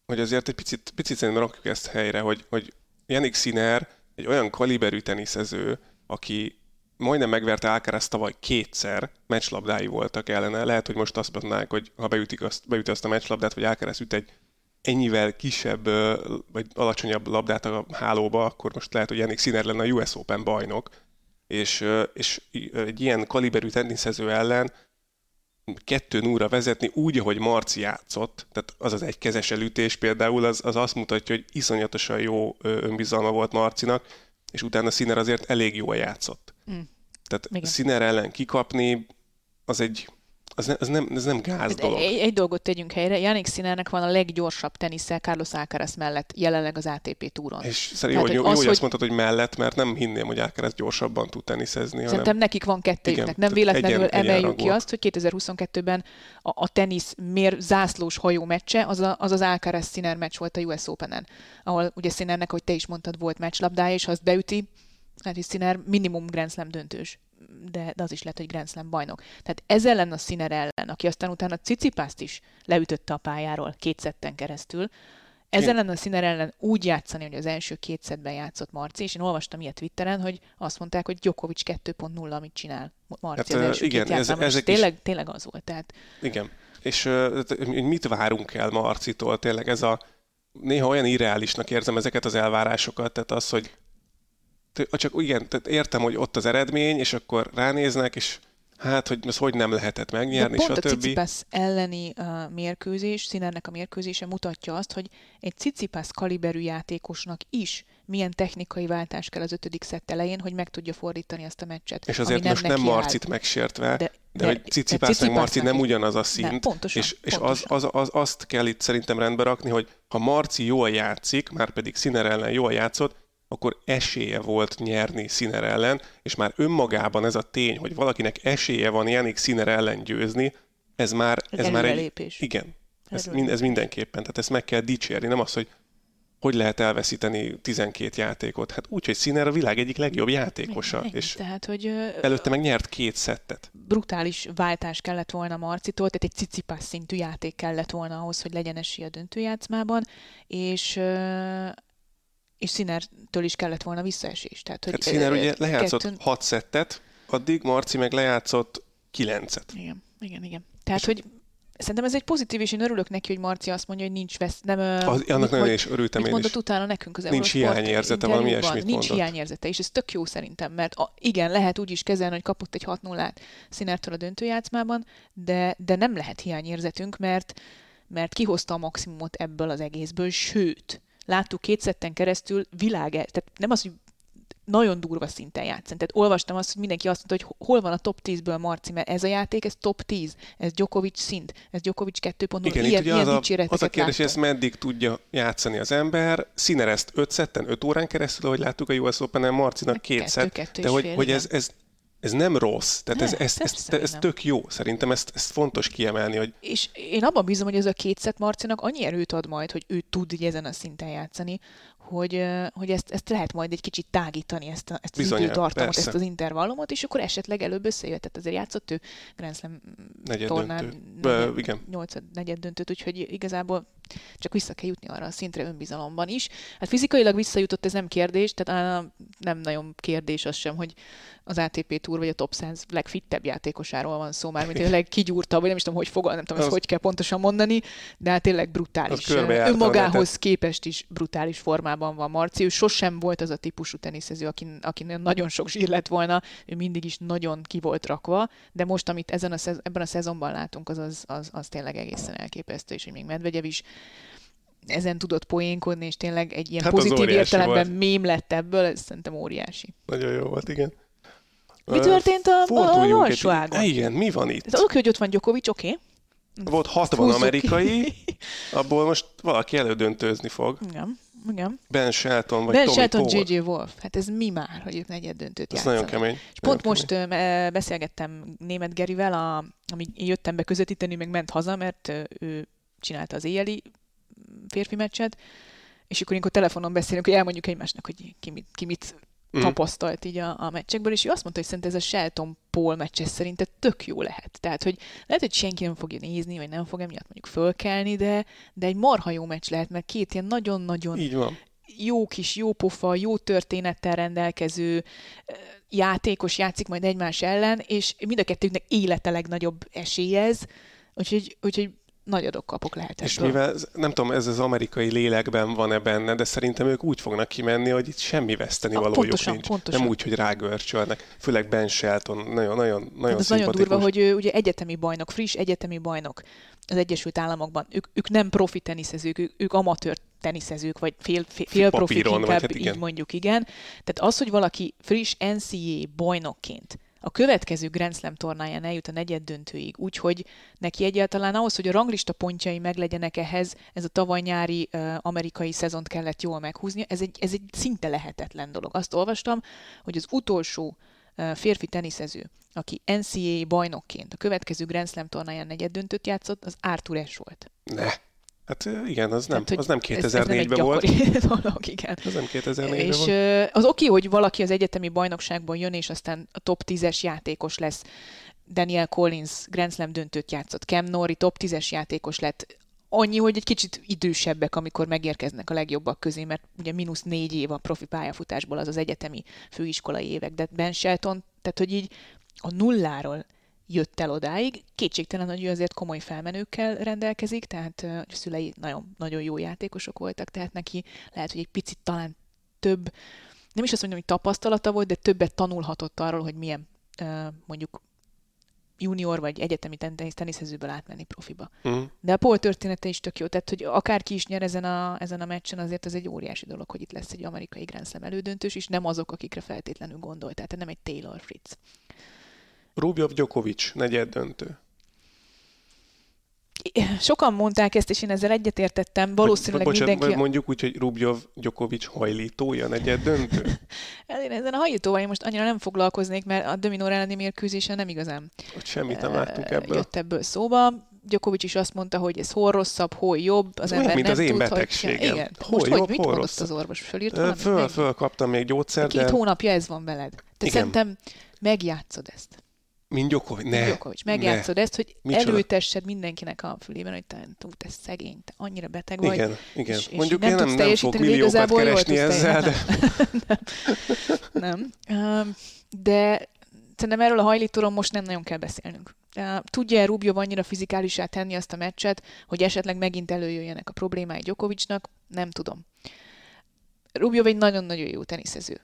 hogy azért egy picit, picit szerintem rakjuk ezt helyre, hogy, hogy Janik Sinner egy olyan kaliberű teniszező, aki majdnem megverte Alcaraz tavaly kétszer, meccslabdái voltak ellene. Lehet, hogy most azt mondanák, hogy ha beütik azt, beüti azt a meccslabdát, vagy Alcaraz üt egy ennyivel kisebb vagy alacsonyabb labdát a hálóba, akkor most lehet, hogy Janik Sinner lenne a US Open bajnok. És, és egy ilyen kaliberű teniszező ellen kettő núra vezetni úgy, ahogy Marci játszott, tehát az az egy kezes elütés például, az, az azt mutatja, hogy iszonyatosan jó önbizalma volt Marcinak, és utána Sziner azért elég jól játszott. Mm. Tehát Igen. Sziner ellen kikapni, az egy, az, ne, az, nem, ez nem gáz dolog. Egy, egy dolgot tegyünk helyre, Janik Sinernek van a leggyorsabb tenisszel Carlos Alcaraz mellett jelenleg az ATP túron. És szerintem jó, jó, az, hogy azt mondtad, hogy mellett, mert nem hinném, hogy Alcaraz gyorsabban tud teniszezni. Szerintem hanem... nekik van kettőjüknek. Nem véletlenül egyen, emeljük ki azt, hogy 2022-ben a, a tenisz mér zászlós hajó meccse, az a, az, az Alcaraz Sinner meccs volt a US Open-en, ahol ugye Sinnernek, hogy te is mondtad, volt meccslabdája, és ha azt beüti, hát Sinner minimum Grand Slam döntős de, de az is lehet, hogy Grand Slam bajnok. Tehát ez ellen a Sinner ellen, aki aztán utána Cicipászt is leütötte a pályáról két szetten keresztül, ez ellen a Sinner ellen úgy játszani, hogy az első két szetben játszott Marci, és én olvastam ilyet Twitteren, hogy azt mondták, hogy Djokovic 2.0, amit csinál Marci hát, az első igen, két ez, ezek tényleg, is... tényleg az volt. Tehát... Igen, és uh, mit várunk el Marcitól? Tényleg ez a néha olyan irreálisnak érzem ezeket az elvárásokat, tehát az, hogy csak igen, tehát értem, hogy ott az eredmény, és akkor ránéznek, és hát, hogy ez hogy nem lehetett megnyerni, De pont a Cicipász elleni uh, mérkőzés, Színernek a mérkőzése mutatja azt, hogy egy Cicipász kaliberű játékosnak is milyen technikai váltás kell az ötödik szett elején, hogy meg tudja fordítani ezt a meccset. És azért nem most nem Marcit áll. megsértve, de, de, de hogy Cicipász meg Marci nem ugyanaz a szint, nem, pontosan, és, és pontosan. Az, az, az, azt kell itt szerintem rendbe rakni, hogy ha Marci jól játszik, már pedig Színer ellen jól játszott, akkor esélye volt nyerni Sziner ellen, és már önmagában ez a tény, hogy valakinek esélye van Janik Sziner ellen győzni, ez már, ez már egy... Lépés. Igen, ez, mind, ez mindenképpen, tehát ezt meg kell dicsérni, nem az, hogy hogy lehet elveszíteni 12 játékot? Hát úgy, hogy Sziner a világ egyik legjobb játékosa. Igen, és tehát, hogy előtte meg nyert két szettet. Brutális váltás kellett volna Marcitól, tehát egy cicipás szintű játék kellett volna ahhoz, hogy legyen esély a döntőjátszmában, és és Színertől is kellett volna visszaesés. Tehát, hogy hát Színer ugye lejátszott kettőn... hat szettet, addig Marci meg lejátszott kilencet. Igen, igen, igen. Tehát, és hogy Szerintem ez egy pozitív, és én örülök neki, hogy Marci azt mondja, hogy nincs vesz, nem... Az, annak nagyon is örültem mit én mondott is. utána nekünk az Nincs hiányérzete, valami ilyesmit Nincs hiányérzete, és ez tök jó szerintem, mert a, igen, lehet úgy is kezelni, hogy kapott egy 6 0 át Színertől a döntőjátszmában, de, de nem lehet hiányérzetünk, mert, mert kihozta a maximumot ebből az egészből, sőt, láttuk két szetten keresztül világ, tehát nem az, hogy nagyon durva szinten játszani. Tehát olvastam azt, hogy mindenki azt mondta, hogy hol van a top 10-ből Marci, mert ez a játék, ez top 10, ez Djokovic szint, ez Djokovic 2.0, Igen, ilyen, ilyen az, a, az a kérdés, hogy ezt meddig tudja játszani az ember. Színer ezt 5 szetten, 5 órán keresztül, ahogy láttuk a US Open-en, Marcinak két szett, de hogy, hogy ez, ez ez nem rossz, tehát ne, ez, ez, ez, ez, ez tök jó. Szerintem ezt, ezt fontos kiemelni. Hogy... És én abban bízom, hogy ez a kétszet Marcinak annyi erőt ad majd, hogy ő tud így ezen a szinten játszani, hogy, hogy ezt, ezt lehet majd egy kicsit tágítani, ezt, a, ezt az Bizonyán, időtartamot, persze. ezt az intervallumot, és akkor esetleg előbb összejött. Tehát azért játszott ő Grand Slam tornán negyed, igen. 8 negyed döntőt, úgyhogy igazából csak vissza kell jutni arra a szintre önbizalomban is. Hát fizikailag visszajutott, ez nem kérdés, tehát nem nagyon kérdés az sem, hogy az ATP Tour vagy a Top 100 legfittebb játékosáról van szó, már mint a legkigyúrtabb, vagy nem is tudom, hogy fogal, nem tudom, ezt hogy kell pontosan mondani, de hát tényleg brutális. Önmagához képest is brutális formában formában van Marci. Ő sosem volt az a típusú teniszező, aki, aki nagyon sok zsír lett volna, ő mindig is nagyon ki volt rakva, de most, amit ezen a szez, ebben a szezonban látunk, az, az, az, az tényleg egészen elképesztő, és hogy még Medvegyev is ezen tudott poénkodni, és tényleg egy ilyen hát pozitív értelemben volt. mém lett ebből, ez szerintem óriási. Nagyon jó volt, igen. Mi történt a, a alsó ágon? Igen, mi van itt? Ez oké, hogy ott van Djokovic, oké. Okay. Volt 60 Fúzzuk amerikai, abból most valaki elődöntőzni fog. Igen. Igen. Ben Shelton vagy Ben Tommy Shelton, J.J. Wolf. Hát ez mi már, hogy ők negyed döntőt Ez nagyon kemény. És pont kemény. most uh, beszélgettem német Gerivel, a, amíg jöttem be közvetíteni, meg ment haza, mert ő csinálta az éjjeli férfi meccset, és akkor inkább telefonon beszélünk, hogy elmondjuk egymásnak, hogy ki mit, ki mit mm. tapasztalt így a, a meccsekből, és ő azt mondta, hogy szerint ez a Shelton Paul meccses szerint tök jó lehet. Tehát, hogy lehet, hogy senki nem fogja nézni, vagy nem fog emiatt mondjuk fölkelni, de, de egy marha jó meccs lehet, mert két ilyen nagyon-nagyon így van jó kis, jó pofa, jó történettel rendelkező játékos játszik majd egymás ellen, és mind a kettőknek élete legnagyobb esélyez, úgyhogy, úgyhogy nagy adok-kapok lehet És mivel, nem tudom, ez az amerikai lélekben van-e benne, de szerintem ők úgy fognak kimenni, hogy itt semmi veszteni valójuk nincs. Pontosan. Nem úgy, hogy rágörcsölnek. Főleg Ben Shelton, nagyon, nagyon, nagyon Ez nagyon durva, hogy ő ugye egyetemi bajnok, friss egyetemi bajnok az Egyesült Államokban. Ők, ők nem profi teniszezők, ők, ők amatőr teniszezők, vagy fél, fél, fél profi inkább, hát így mondjuk, igen. Tehát az, hogy valaki friss NCAA bajnokként a következő Grand Slam tornáján eljut a negyed döntőig, úgyhogy neki egyáltalán ahhoz, hogy a ranglista pontjai meglegyenek ehhez, ez a tavaly nyári uh, amerikai szezont kellett jól meghúzni, ez egy, ez egy szinte lehetetlen dolog. Azt olvastam, hogy az utolsó férfi teniszező, aki NCAA bajnokként a következő Grand Slam tornáján negyed döntőt játszott, az Arthur Ashe volt. Ne. Hát igen, az nem, hát, az nem 2004-ben volt. dolog, igen. Az nem 2004-ben és volt. az oké, hogy valaki az egyetemi bajnokságból jön, és aztán a top 10-es játékos lesz. Daniel Collins Grand Slam döntőt játszott, Cam Nori top 10-es játékos lett, annyi, hogy egy kicsit idősebbek, amikor megérkeznek a legjobbak közé, mert ugye mínusz négy év a profi pályafutásból az az egyetemi főiskolai évek, de Ben Shelton, tehát hogy így a nulláról jött el odáig. Kétségtelen, hogy ő azért komoly felmenőkkel rendelkezik, tehát a szülei nagyon, nagyon jó játékosok voltak, tehát neki lehet, hogy egy picit talán több, nem is azt mondom, hogy tapasztalata volt, de többet tanulhatott arról, hogy milyen mondjuk junior vagy egyetemi teniszezőből átmenni profiba. Uh-huh. De a Paul története is tök jó, tehát hogy akárki is nyer ezen a, ezen a meccsen, azért az egy óriási dolog, hogy itt lesz egy amerikai Grand Slam elődöntős, és nem azok, akikre feltétlenül gondolt, tehát nem egy Taylor Fritz. Rubjov Djokovic, negyed döntő. Sokan mondták ezt, és én ezzel egyetértettem. Valószínűleg Bocsánat, mindenki... mondjuk úgy, hogy Rubjov Djokovic hajlítója negyed döntő? én ezen a hajlítóval én most annyira nem foglalkoznék, mert a Dominor elleni mérkőzésen nem igazán hogy semmit nem láttuk ebből. jött ebből szóba. Djokovic is azt mondta, hogy ez hol rosszabb, hol jobb, az ember mint nem az én tud, betegségem. Hogy... Igen. Hol Most jobb, hogy mit hol mondott az orvos? Fölírt valamit? Föl, föl kaptam még gyógyszert, Két de... hónapja ez van veled. Te Igen. szerintem megjátszod ezt. Mint Djokovic, ne. Djokovic. Megjátszod ne. ezt, hogy Micsoda? előtessed mindenkinek a fülében, hogy te, te szegény, te annyira beteg vagy. Igen, igen. És, Mondjuk és én nem, nem fog milliókat keresni ezzel, de... nem. nem. De szerintem erről a hajlítóról most nem nagyon kell beszélnünk. Tudja-e Rubio annyira fizikálisá tenni azt a meccset, hogy esetleg megint előjöjjenek a problémái Djokovicnak? Nem tudom. Rubio egy nagyon-nagyon jó teniszező.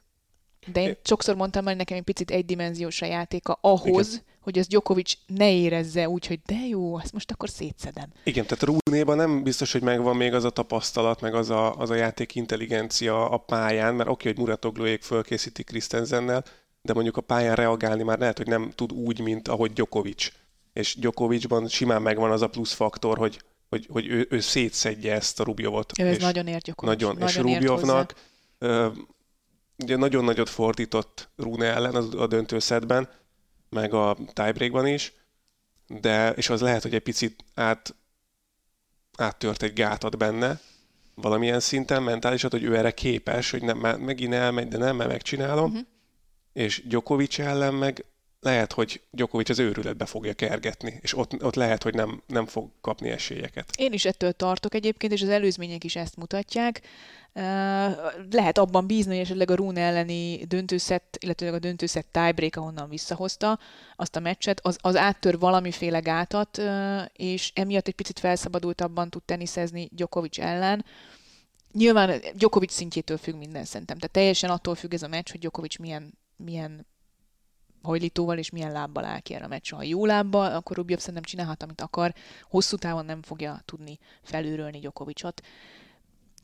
De én sokszor mondtam hogy nekem egy picit egydimenziós a játéka ahhoz, Igen. hogy az Djokovic ne érezze úgy, hogy de jó, ezt most akkor szétszedem. Igen, tehát Rúnéban nem biztos, hogy megvan még az a tapasztalat, meg az a, az a játék intelligencia a pályán, mert oké, hogy Muratoglóék fölkészítik Krisztenzennel, de mondjuk a pályán reagálni már lehet, hogy nem tud úgy, mint ahogy Djokovic. És Djokovicban simán megvan az a plusz faktor, hogy, hogy, hogy ő, ő szétszedje ezt a Rubjovot. Ő ez nagyon ért Djokovic. Nagyon, nagyon és Rubjovnak ugye nagyon nagyot fordított Rune ellen a döntőszedben, meg a tiebreakban is, de, és az lehet, hogy egy picit át, áttört egy gátat benne, valamilyen szinten mentálisan, hogy ő erre képes, hogy nem, megint elmegy, de nem, mert megcsinálom. Uh-huh. És Djokovic ellen meg lehet, hogy Djokovic az őrületbe fogja kergetni, és ott, ott lehet, hogy nem, nem fog kapni esélyeket. Én is ettől tartok egyébként, és az előzmények is ezt mutatják. Lehet abban bízni, hogy esetleg a Rune elleni döntőszett, illetve a döntőszett tiebreak, ahonnan visszahozta azt a meccset, az, az áttör valamiféle gátat, és emiatt egy picit felszabadultabban tud teniszezni Djokovic ellen nyilván Djokovic szintjétől függ minden szerintem. Tehát teljesen attól függ ez a meccs, hogy Djokovic milyen, milyen hajlítóval és milyen lábbal áll ki erre a meccs. Ha jó lábbal, akkor Rubjev szerintem csinálhat, amit akar. Hosszú távon nem fogja tudni felülrölni Djokovicot.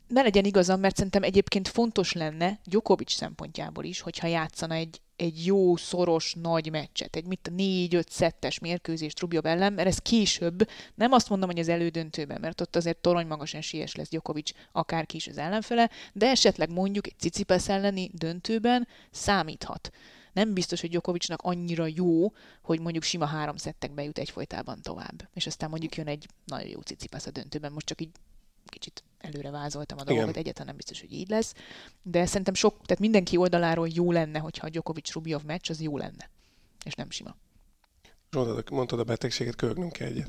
Ne legyen igazam, mert szerintem egyébként fontos lenne Djokovic szempontjából is, hogyha játszana egy, egy jó, szoros, nagy meccset, egy mit négy-öt szettes mérkőzést Rubjov ellen, mert ez később, nem azt mondom, hogy az elődöntőben, mert ott azért torony magas esélyes lesz Djokovic, akárki is az ellenfele, de esetleg mondjuk egy Cicipesz elleni döntőben számíthat nem biztos, hogy Djokovicnak annyira jó, hogy mondjuk sima három szettekbe jut egyfolytában tovább. És aztán mondjuk jön egy nagyon jó cicipász a döntőben. Most csak így kicsit előre vázoltam a dolgokat, Igen. egyáltalán nem biztos, hogy így lesz. De szerintem sok, tehát mindenki oldaláról jó lenne, hogyha a Djokovic Rubjov meccs, az jó lenne. És nem sima. Mondtad, mondtad a betegséget, köhögnünk kell egyet.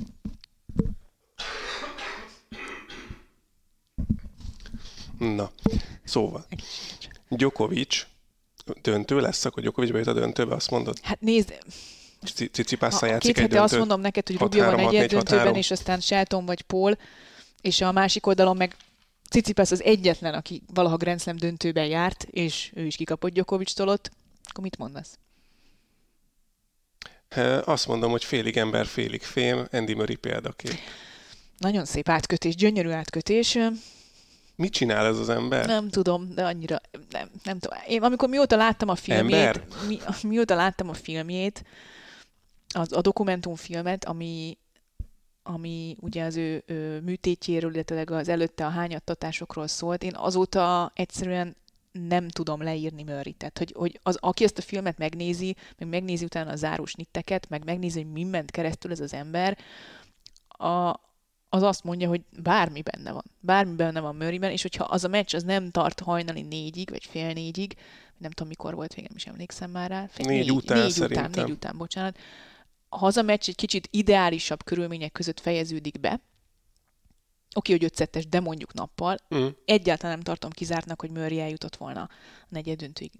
Na, szóval. Djokovic döntő lesz, akkor Djokovic bejut a döntőbe, azt mondod? Hát nézd, Cicipásszal játszik két hete azt mondom neked, hogy Rubio van egy döntőben, és aztán Shelton vagy Paul, és a másik oldalon meg Cicipász az egyetlen, aki valaha Grand Slam döntőben járt, és ő is kikapott Djokovic-tól ott. Akkor mit mondasz? Azt mondom, hogy félig ember, félig fém, Andy Murray példakép. Nagyon szép átkötés, gyönyörű átkötés. Mit csinál ez az ember? Nem tudom, de annyira nem, nem tudom. Én amikor mióta láttam a filmjét, mi, mióta láttam a filmjét, az, a dokumentumfilmet, ami, ami ugye az ő, ő műtétjéről, illetve az előtte a hányattatásokról szólt, én azóta egyszerűen nem tudom leírni Murray. Tehát, hogy, hogy az, aki ezt a filmet megnézi, meg megnézi utána a zárós nitteket, meg megnézi, hogy mi ment keresztül ez az ember, a, az azt mondja, hogy bármi benne van. Bármi benne van Murrayben, és hogyha az a meccs az nem tart hajnali négyig, vagy fél négyig, nem tudom mikor volt végem, is emlékszem már rá. Fél, négy, négy, után négy után, négy után, bocsánat. A meccs egy kicsit ideálisabb körülmények között fejeződik be, oké, hogy ötszettes, de mondjuk nappal, mm. egyáltalán nem tartom kizártnak, hogy Murray eljutott volna a negyed döntőig,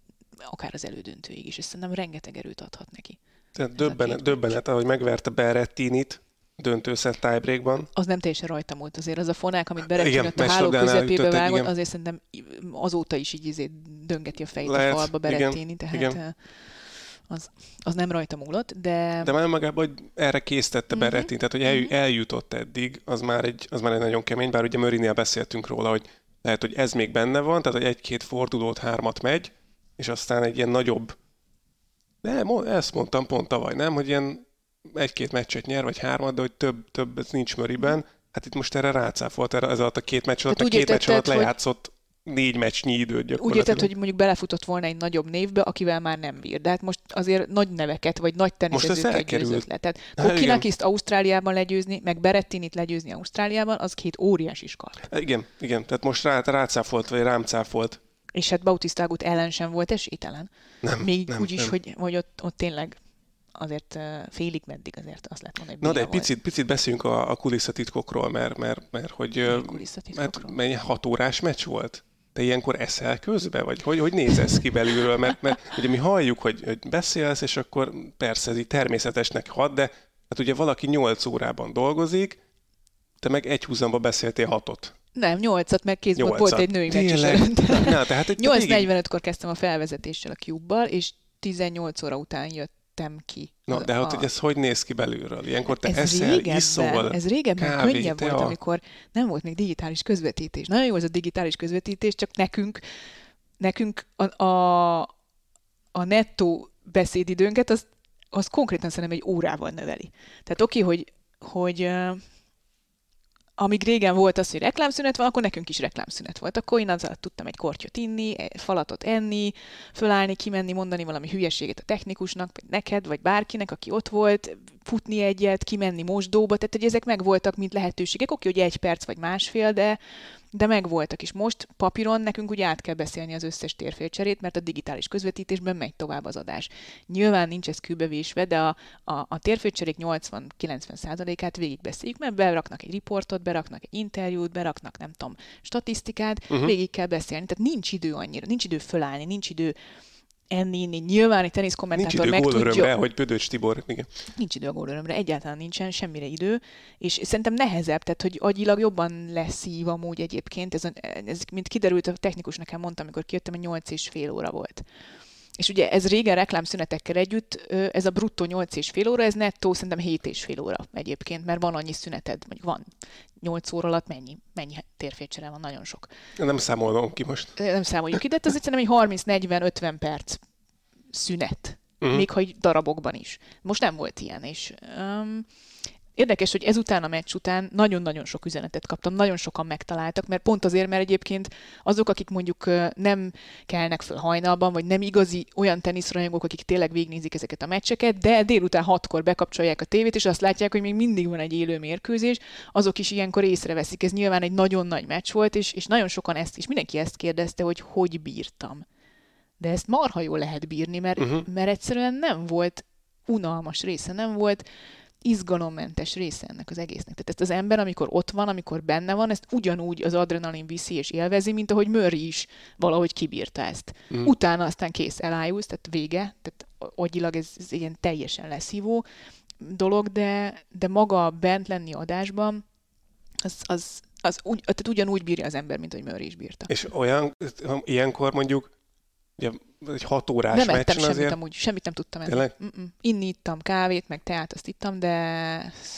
akár az elődöntőig is, és szerintem rengeteg erőt adhat neki. Tehát döbbenet, döbbenet, ahogy megverte Berrettinit, döntőszett tiebreakban. Az nem teljesen rajta múlt azért. Az a fonák, amit berekülött a háló közepébe vágott, azért szerintem azóta is így izé döngeti a fejét Lehet, a falba Berettini, tehát igen. Az, az nem rajta múlott, de... De már magában, hogy erre késztette uh-huh. Berettini, tehát hogy el, uh-huh. eljutott eddig, az már, egy, az már egy nagyon kemény, bár ugye Mörinél beszéltünk róla, hogy lehet, hogy ez még benne van, tehát hogy egy-két fordulót, hármat megy, és aztán egy ilyen nagyobb de ezt mondtam pont tavaly, nem? Hogy ilyen egy-két meccset nyer, vagy hármat, de hogy több, több ez nincs Möriben. Hát itt most erre rácáfolt, erre ez alatt a két meccs alatt, a két meccs alatt lejátszott négy meccsnyi időt gyakorlatilag. Úgy érted, hogy mondjuk belefutott volna egy nagyobb névbe, akivel már nem bír. De hát most azért nagy neveket, vagy nagy teniszezőket győzött le. Tehát Kokinakiszt Ausztráliában legyőzni, meg Berettinit legyőzni Ausztráliában, az két óriási skal. Igen, igen. Tehát most rá, rácáfolt, vagy rám cáfolt. És hát Bautista ellen sem volt esélytelen. Nem, Még nem, úgy is, nem. hogy, hogy ott, ott tényleg azért félig meddig azért azt lehet mondani, Na de egy picit, picit beszéljünk a, a kulisszatitkokról, mert, mert, mert hogy mert mennyi hat órás meccs volt? Te ilyenkor eszel közbe? Vagy hogy, hogy néz ez ki belülről? Mert, mert ugye mi halljuk, hogy, hogy beszélsz, és akkor persze ez így természetesnek hat, de hát ugye valaki nyolc órában dolgozik, te meg egy húzamba beszéltél hatot. Nem, nyolcat, meg kézből volt egy női meccs is Na, tehát 8.45-kor kezdtem a felvezetéssel a cube és 18 óra után jött jöttem ki. Na, de hát, hogy ez hogy néz ki belülről? Ilyenkor te ez eszel, régebben, iszol, Ez régebben kávé, könnyebb tea. volt, amikor nem volt még digitális közvetítés. Nagyon jó ez a digitális közvetítés, csak nekünk, nekünk a, a, a nettó beszédidőnket, az, az konkrétan szerintem egy órával növeli. Tehát oké, hogy, hogy amíg régen volt az, hogy reklámszünet van, akkor nekünk is reklámszünet volt. Akkor én azzal tudtam egy kortyot inni, egy falatot enni, fölállni, kimenni, mondani valami hülyeséget a technikusnak, vagy neked, vagy bárkinek, aki ott volt, futni egyet, kimenni mosdóba, tehát hogy ezek meg voltak, mint lehetőségek. Oké, hogy egy perc vagy másfél, de de megvoltak is. Most papíron nekünk ugye át kell beszélni az összes térfélcserét, mert a digitális közvetítésben megy tovább az adás. Nyilván nincs ez kőbevésve, de a, a, a térfélcserék 80-90%-át végigbeszéljük, mert beraknak egy riportot, beraknak egy interjút, beraknak nem tudom, statisztikát, uh-huh. végig kell beszélni. Tehát nincs idő annyira, nincs idő fölállni, nincs idő enni, inni. Nyilván egy Nincs teniszkommentátor idő meg tudja. hogy Pödöcs Tibor, igen. Nincs idő a gólörömre, egyáltalán nincsen semmire idő, és szerintem nehezebb, tehát hogy agyilag jobban leszív amúgy egyébként, ez, ez mint kiderült, a technikus nekem mondta, amikor kijöttem, hogy 8 és fél óra volt. És ugye ez régen reklámszünetekkel együtt, ez a bruttó 8 és fél óra, ez nettó szerintem 7 és fél óra egyébként, mert van annyi szüneted, vagy van 8 óra alatt mennyi, mennyi térfécsere van, nagyon sok. Nem számolom ki most. Nem számoljuk ide, ez egyszerűen egy 30-40-50 perc szünet. Uh-huh. Még ha darabokban is. Most nem volt ilyen, és um, érdekes, hogy ezután a meccs után nagyon-nagyon sok üzenetet kaptam, nagyon sokan megtaláltak, mert pont azért, mert egyébként azok, akik mondjuk nem kelnek föl hajnalban, vagy nem igazi olyan teniszrajongók, akik tényleg végignézik ezeket a meccseket, de délután hatkor bekapcsolják a tévét, és azt látják, hogy még mindig van egy élő mérkőzés, azok is ilyenkor észreveszik. Ez nyilván egy nagyon nagy meccs volt, és, és nagyon sokan ezt is, mindenki ezt kérdezte, hogy hogy bírtam. De ezt marha jól lehet bírni, mert, uh-huh. mert egyszerűen nem volt unalmas része, nem volt izgalommentes része ennek az egésznek. Tehát ezt az ember, amikor ott van, amikor benne van, ezt ugyanúgy az adrenalin viszi és élvezi, mint ahogy Murray is valahogy kibírta ezt. Mm. Utána aztán kész, elájulsz, tehát vége, tehát agyilag ez, ez ilyen teljesen leszívó dolog, de, de maga bent lenni adásban, az, az, az úgy, tehát ugyanúgy bírja az ember, mint hogy Murray is bírta. És olyan, ilyenkor mondjuk, ugye egy hat órás nem meccsen semmit azért... amúgy, semmit nem tudtam enni. Tényleg? Mm-mm. Inni ittam kávét, meg teát azt ittam, de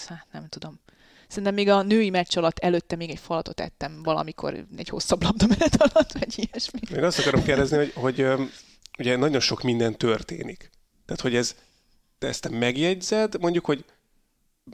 hát nem tudom. Szerintem még a női meccs alatt előtte még egy falatot ettem valamikor egy hosszabb labdamenet alatt, vagy ilyesmi. Még azt akarom kérdezni, hogy, hogy ugye nagyon sok minden történik. Tehát, hogy ez, te ezt te megjegyzed, mondjuk, hogy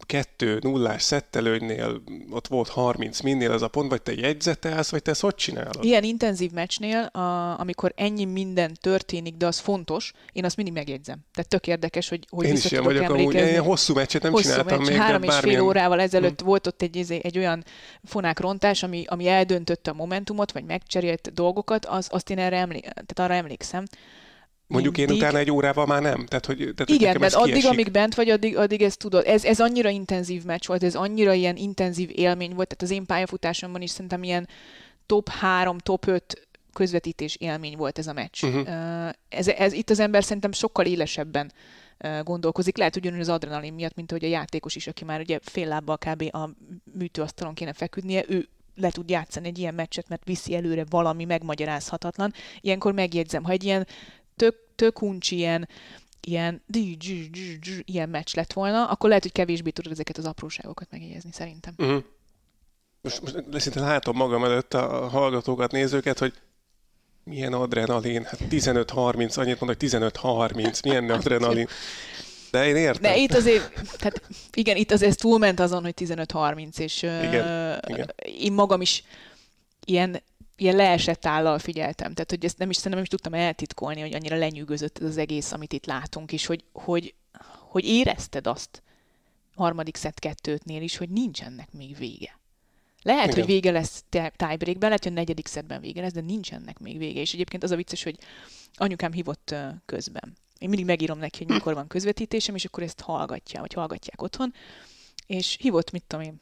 kettő nullás szettelőnynél ott volt 30 minnél az a pont, vagy te jegyzetelsz, vagy te ezt hogy csinálod? Ilyen intenzív meccsnél, a, amikor ennyi minden történik, de az fontos, én azt mindig megjegyzem. Tehát tök érdekes, hogy, hogy Én is ilyen vagyok, amúgy ilyen hosszú meccset nem Hosszú csináltam meccs, még, három és fél bármilyen... órával ezelőtt volt ott egy, egy, egy olyan fonákrontás, ami, ami eldöntötte a momentumot, vagy megcserélt dolgokat, az, azt én erre emlé- tehát arra emlékszem. Mondjuk én Mindig- utána egy órával már nem. Tehát, hogy, tehát, hogy Igen, nekem mert addig, kiesik. amíg bent vagy, addig, addig ezt tudod. Ez, ez annyira intenzív meccs volt, ez annyira ilyen intenzív élmény volt, tehát az én pályafutásomban is szerintem ilyen top 3, top 5 közvetítés élmény volt ez a meccs. Uh-huh. Ez, ez, itt az ember szerintem sokkal élesebben gondolkozik. Lehet ugyanúgy az adrenalin miatt, mint ahogy a játékos is, aki már ugye fél lábbal kb. a műtőasztalon kéne feküdnie, ő le tud játszani egy ilyen meccset, mert viszi előre valami megmagyarázhatatlan. Ilyenkor megjegyzem, ha egy ilyen tök, tök uncsi, ilyen, ilyen, ilyen meccs lett volna, akkor lehet, hogy kevésbé tudod ezeket az apróságokat megjegyezni, szerintem. Uh-huh. Most, most szinte látom magam előtt a hallgatókat, nézőket, hogy milyen adrenalin, hát 15-30, annyit mondok, hogy 15-30, milyen adrenalin. De én értem. De itt azért, tehát igen, itt azért ez túlment azon, hogy 15-30, és Igen, ö, igen. én magam is ilyen, ilyen leesett állal figyeltem. Tehát, hogy ezt nem is, szerintem nem is tudtam eltitkolni, hogy annyira lenyűgözött ez az egész, amit itt látunk, és hogy, hogy, hogy érezted azt harmadik szett kettőtnél is, hogy nincsenek még vége. Lehet, Igen. hogy vége lesz tie- tiebreakben, lehet, hogy a negyedik szettben vége lesz, de nincsenek még vége. És egyébként az a vicces, hogy anyukám hívott közben. Én mindig megírom neki, hogy mikor van közvetítésem, és akkor ezt hallgatja, vagy hallgatják otthon. És hívott, mit tudom én,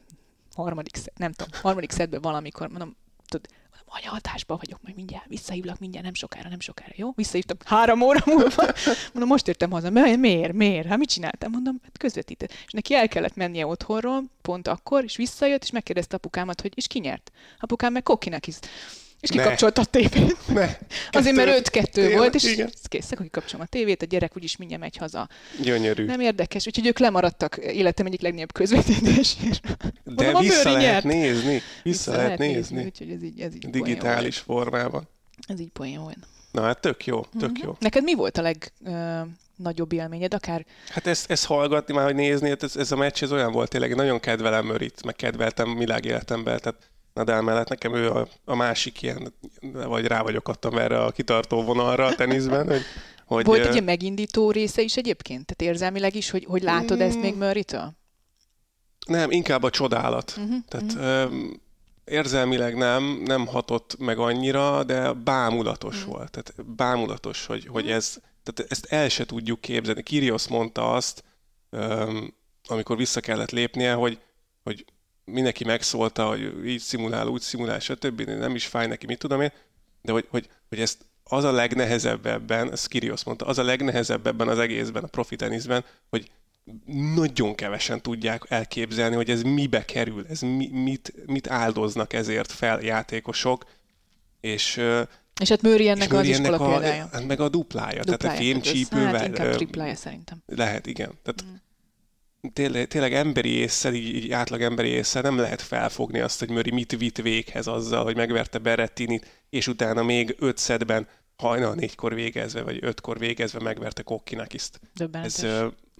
harmadik, szed, nem tudom, harmadik szedben valamikor, mondom, tudod, anya, adásban vagyok, majd mindjárt, visszahívlak mindjárt, nem sokára, nem sokára, jó? Visszahívtam három óra múlva. Mondom, most értem haza. Mi- Miért? Miért? Hát mit csináltam? Mondom, hát közvetített. És neki el kellett mennie otthonról, pont akkor, és visszajött, és megkérdezte apukámat, hogy és ki nyert? Apukám meg kokinak is. És Ne. kikapcsolta a tévét. Ne. Azért, mert Kettő- 5-2 Tényleg, volt, és igen. kész, akkor kikapcsolom a tévét, a gyerek úgyis mindjárt megy haza. Gyönyörű. Nem érdekes, úgyhogy ők lemaradtak életem egyik legnagyobb közvetítésére. De Mondom, vissza lehet nyert. nézni. Vissza, lehet nézni. Úgyhogy ez így, ez így Digitális formában. Ez így poén volt. Na hát tök jó, tök Mhm. jó. Neked mi volt a legnagyobb élményed? Akár Hát ezt, ezt hallgatni, már hogy nézni, hát ez, ez a meccs ez olyan volt tényleg, nagyon kedvelem Mörit, meg kedveltem világéletemben, tehát Nadal mellett nekem ő a, a másik ilyen, vagy rá vagyok adtam erre a kitartó vonalra a teniszben, hogy, hogy volt egy ilyen megindító része is egyébként? Tehát érzelmileg is, hogy, hogy látod ezt Mm. még Murray-től? nem, inkább a csodálat. Uh-huh, Tehát ö, érzelmileg nem, nem hatott meg annyira, de bámulatos Mhm. volt. Tehát bámulatos, hogy, hogy ez, tehát ezt el se tudjuk képzelni. Kirios mondta azt, öm, amikor vissza kellett lépnie, hogy, hogy mindenki megszólta, hogy így szimulál, úgy szimulál, stb. Nem is fáj neki, mit tudom én, de hogy, hogy, hogy ezt az a legnehezebb ebben, ez Kirios mondta, az a legnehezebb ebben az egészben, a profi teniszben, hogy nagyon kevesen tudják elképzelni, hogy ez mibe kerül, ez mi, mit, mit áldoznak ezért fel játékosok, és és hát Mőri ennek az iskola a, példája. Hát meg a duplája, duplája tehát a fémcsípővel. Hát inkább triplája szerintem. Lehet, igen. Tehát mm. Tényleg, tényleg emberi észsel, így, így átlag emberi észsel nem lehet felfogni azt, hogy Mőri mit vitt véghez azzal, hogy megverte Berettinit, és utána még öt szedben hajnal négykor végezve, vagy ötkor végezve megverte Kokkinakiszt. Ez,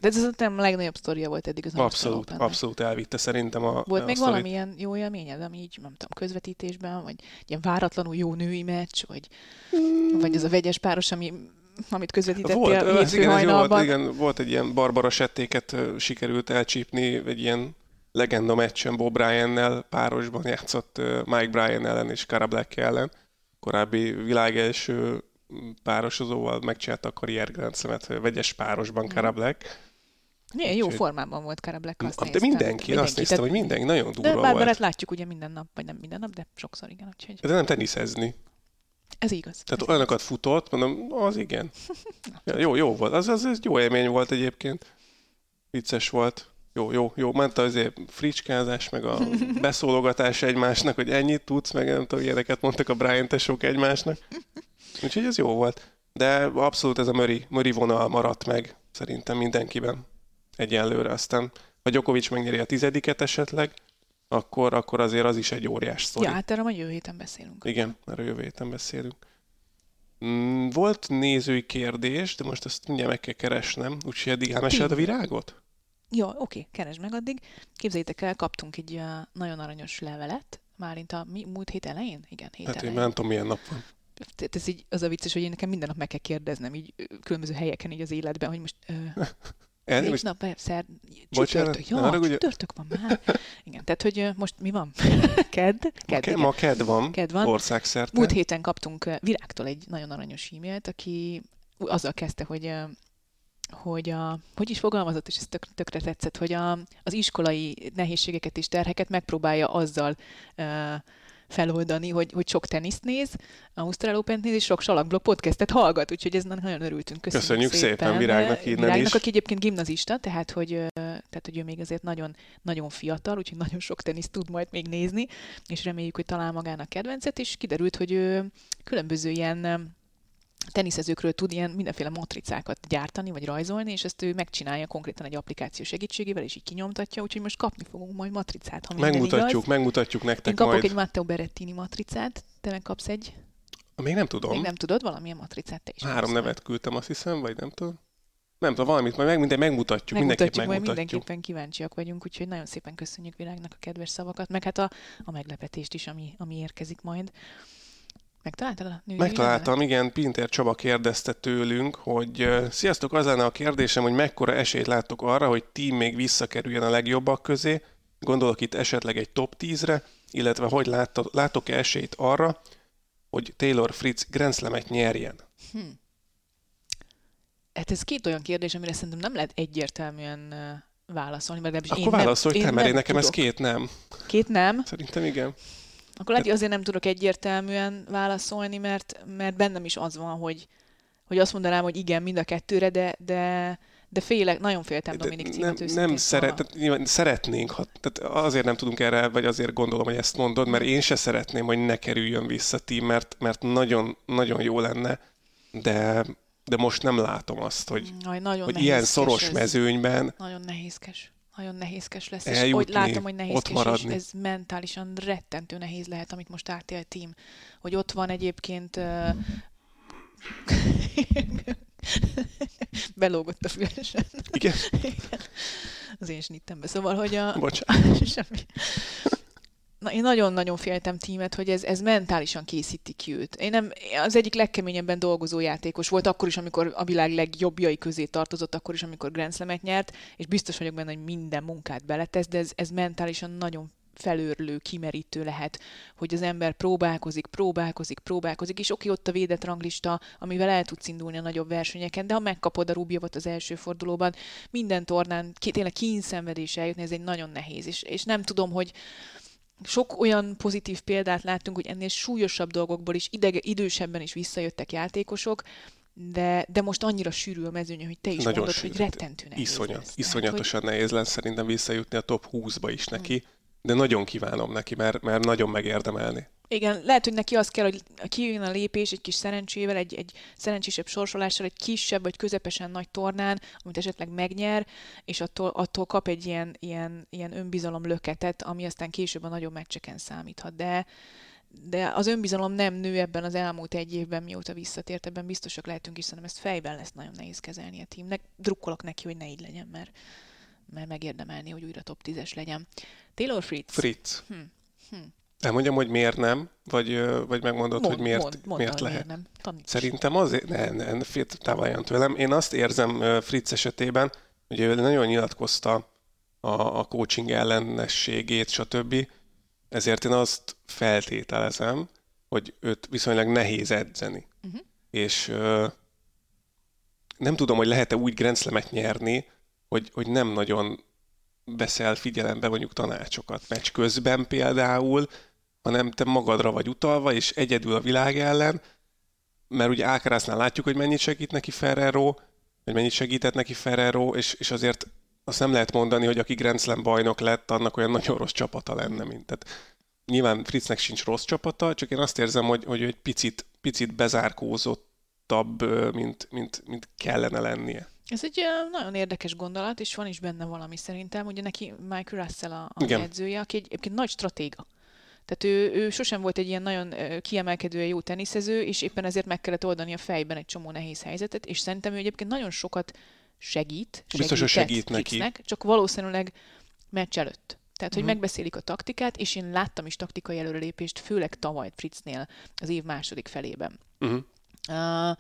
de ez az a legnagyobb sztoria volt eddig az Abszolút, abszolút elvitte szerintem a Volt a még sztorit. valamilyen jó élményed, ami így, nem tudom, közvetítésben, vagy ilyen váratlanul jó női meccs, vagy, mm. vagy az a vegyes páros, ami amit közvetítettél volt, az, igen, jó volt, igen, volt egy ilyen Barbara settéket sikerült elcsípni, egy ilyen legenda meccsen Bob Bryan-nel párosban játszott Mike Bryan ellen és Cara Black ellen. Korábbi világ első párosozóval megcsinálta a karrier vegyes párosban Cara mm. Black milyen jó formában volt Cara Black, azt De néztem. mindenki, mindenki, azt néztem, hogy mindenki nagyon durva de volt. De látjuk ugye minden nap, vagy nem minden nap, de sokszor igen. Úgyhogy... De nem teniszezni. Ez igaz. Tehát ez olyanokat igaz. futott, mondom, az igen. ja, jó, jó volt. Az, az, az jó élmény volt egyébként. Vicces volt. Jó, jó, jó. Ment azért fricskázás, meg a beszólogatás egymásnak, hogy ennyit tudsz, meg nem tudom, ilyeneket mondtak a Brian tesók egymásnak. Úgyhogy ez jó volt. De abszolút ez a Möri, Möri vonal maradt meg szerintem mindenkiben egyenlőre. Aztán ha Djokovic megnyeri a tizediket esetleg, akkor, akkor azért az is egy óriás sztori. Ja, hát erről majd jövő héten beszélünk. Igen, erről jövő héten beszélünk. Mm, volt nézői kérdés, de most ezt mindjárt meg kell keresnem, úgyhogy eddig elmeséld a virágot? Jó, oké, keresd meg addig. Képzeljétek el, kaptunk egy nagyon aranyos levelet, márint a mi, múlt hét elején? Igen, hét hát elején. én nem tudom, milyen nap van. Tehát ez így az a vicces, hogy én nekem minden nap meg kell kérdeznem, így különböző helyeken így az életben, hogy most El, Négy most... nap, szer... csütörtök. Jó, arra, csütörtök van már. Igen, tehát, hogy most mi van? ked? ked ma, ma ked van, ked van. országszerte. Múlt héten kaptunk Virágtól egy nagyon aranyos e-mailt, aki azzal kezdte, hogy hogy a, hogy is fogalmazott, és ez tök, tökre tetszett, hogy a, az iskolai nehézségeket és terheket megpróbálja azzal uh, feloldani, hogy, hogy sok teniszt néz, Ausztrál open néz, és sok salakblog podcastet hallgat, úgyhogy ez nagyon örültünk. Köszönjük, Köszönjük szépen, szépen Virágnak innen Virágnak, is. aki egyébként gimnazista, tehát hogy, tehát, hogy ő még azért nagyon, nagyon fiatal, úgyhogy nagyon sok teniszt tud majd még nézni, és reméljük, hogy talál magának kedvencet, és kiderült, hogy ő különböző ilyen teniszezőkről tud ilyen mindenféle matricákat gyártani, vagy rajzolni, és ezt ő megcsinálja konkrétan egy applikáció segítségével, és így kinyomtatja, úgyhogy most kapni fogunk majd matricát, ha Megmutatjuk, igaz. megmutatjuk nektek Én kapok majd. egy Matteo Berettini matricát, te meg kapsz egy... Még nem tudom. Még nem tudod valamilyen matricát te is. Három nevet küldtem, azt hiszem, vagy nem tudom. Nem tudom, valamit majd meg, minden megmutatjuk, megmutatjuk mindenképp megmutatjuk. mindenképpen kíváncsiak vagyunk, úgyhogy nagyon szépen köszönjük világnak a kedves szavakat, meg hát a, a meglepetést is, ami, ami érkezik majd. Megtaláltad a női Megtaláltam, igen. Pinter Csaba kérdezte tőlünk, hogy sziasztok, az lenne a kérdésem, hogy mekkora esélyt láttok arra, hogy team még visszakerüljen a legjobbak közé, gondolok itt esetleg egy top 10-re, illetve hogy látok-e esélyt arra, hogy Taylor Fritz Grand Slam-et nyerjen? Hm. Hát ez két olyan kérdés, amire szerintem nem lehet egyértelműen válaszolni, mert Akkor én válaszolj nem, te, mert én nekem tudok. ez két nem. Két nem? Szerintem igen. Akkor lehet, hogy azért nem tudok egyértelműen válaszolni, mert, mert bennem is az van, hogy, hogy azt mondanám, hogy igen, mind a kettőre, de, de, de félek, nagyon féltem Dominik címet Nem, nem szeret, tehát, nyilván szeretnénk, ha, tehát azért nem tudunk erre, vagy azért gondolom, hogy ezt mondod, mert én se szeretném, hogy ne kerüljön vissza tím, mert, mert nagyon, nagyon jó lenne, de, de most nem látom azt, hogy, Aj, nagyon hogy ilyen szoros ez. mezőnyben. Nagyon nehézkes nagyon nehézkes lesz, eljutni, és hogy látom, hogy nehézkes, és ez mentálisan rettentő nehéz lehet, amit most átél a tím. Hogy ott van egyébként uh... belógott a fülesen. Igen? Az én snittembe. Szóval, hogy a... Bocsánat. Semmi. Na, én nagyon-nagyon féltem tímet, hogy ez, ez mentálisan készíti ki őt. Én nem, az egyik legkeményebben dolgozó játékos volt, akkor is, amikor a világ legjobbjai közé tartozott, akkor is, amikor Grand Slam-et nyert, és biztos vagyok benne, hogy minden munkát beletesz, de ez, ez mentálisan nagyon felőrlő, kimerítő lehet, hogy az ember próbálkozik, próbálkozik, próbálkozik, és oké, ott a védett ranglista, amivel el tudsz indulni a nagyobb versenyeken, de ha megkapod a Rubjovot az első fordulóban, minden tornán tényleg kínszenvedés eljutni, ez egy nagyon nehéz, és, és nem tudom, hogy sok olyan pozitív példát láttunk, hogy ennél súlyosabb dolgokból is idege, idősebben is visszajöttek játékosok, de, de most annyira sűrű a mezőny, hogy te is Nagyon mondod, sűrű. hogy rettentő nehéz Iszonyat, lesz. Iszonyatosan hogy... nehéz lesz szerintem visszajutni a top 20-ba is neki, hmm. De nagyon kívánom neki, mert, mert nagyon megérdemelni. Igen, lehet, hogy neki az kell, hogy kijön a lépés egy kis szerencsével, egy, egy szerencsésebb sorsolással, egy kisebb vagy közepesen nagy tornán, amit esetleg megnyer, és attól, attól kap egy ilyen, ilyen, ilyen önbizalom löketet, ami aztán később a nagyobb meccseken számíthat. De, de az önbizalom nem nő ebben az elmúlt egy évben, mióta visszatért, ebben biztosak lehetünk, is, szerintem ezt fejben lesz nagyon nehéz kezelni a teamnek. Drukkolok neki, hogy ne így legyen, mert, mert megérdemelni, hogy újra top 10-es legyen. Taylor Fritz. Fritz. Hm. Hm. Elmondjam, hogy miért nem, vagy, vagy megmondod, mond, hogy miért, mond, mond, miért lehet. Miért nem. Taníts. Szerintem azért, ne, ne, ne távoljon tőlem. Én azt érzem Fritz esetében, hogy ő nagyon nyilatkozta a, a coaching ellenességét, stb. Ezért én azt feltételezem, hogy őt viszonylag nehéz edzeni. Uh-huh. És uh, nem tudom, hogy lehet-e úgy grenzlemet nyerni, hogy, hogy nem nagyon veszel figyelembe mondjuk tanácsokat meccs közben például, hanem te magadra vagy utalva, és egyedül a világ ellen, mert ugye Ákrásznál látjuk, hogy mennyit segít neki Ferrero, hogy mennyit segített neki Ferrero, és, és azért azt nem lehet mondani, hogy aki Grand Slam bajnok lett, annak olyan nagyon rossz csapata lenne, mint. Tehát nyilván Fritznek sincs rossz csapata, csak én azt érzem, hogy, hogy egy picit, picit bezárkózottabb, mint, mint, mint kellene lennie. Ez egy nagyon érdekes gondolat, és van is benne valami szerintem. Ugye neki Michael Russell a, a edzője, aki egy, egyébként nagy stratéga. Tehát ő, ő sosem volt egy ilyen nagyon kiemelkedően jó teniszező, és éppen ezért meg kellett oldani a fejben egy csomó nehéz helyzetet, és szerintem ő egyébként nagyon sokat segít, Biztos, hogy segít neki. csak valószínűleg meccs előtt. Tehát, hogy uh-huh. megbeszélik a taktikát, és én láttam is taktikai előrelépést, főleg tavaly Fritznél az év második felében. Uh-huh. Uh,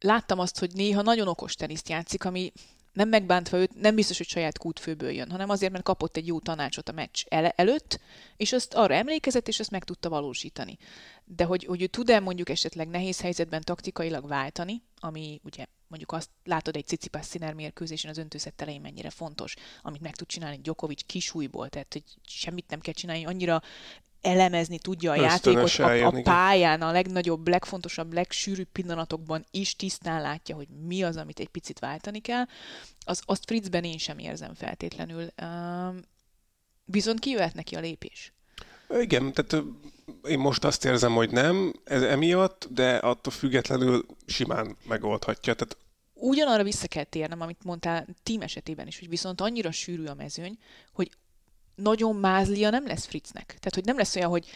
láttam azt, hogy néha nagyon okos teniszt játszik, ami nem megbántva őt, nem biztos, hogy saját kútfőből jön, hanem azért, mert kapott egy jó tanácsot a meccs el- előtt, és azt arra emlékezett, és azt meg tudta valósítani. De hogy, hogy ő tud-e mondjuk esetleg nehéz helyzetben taktikailag váltani, ami ugye mondjuk azt látod egy Cicipás színer mérkőzésen az öntőszett elején mennyire fontos, amit meg tud csinálni Djokovic kisújból, tehát hogy semmit nem kell csinálni, annyira elemezni tudja a játékot a, a pályán, a legnagyobb, legfontosabb, legsűrűbb pillanatokban is tisztán látja, hogy mi az, amit egy picit váltani kell. Az, azt Fritzben én sem érzem feltétlenül. Uh, viszont kijöhet neki a lépés. Igen, tehát én most azt érzem, hogy nem ez emiatt, de attól függetlenül simán megoldhatja. Tehát Ugyanarra vissza kell térnem, amit mondtál tím esetében is, hogy viszont annyira sűrű a mezőny, hogy nagyon mázlia nem lesz Fritznek. Tehát, hogy nem lesz olyan, hogy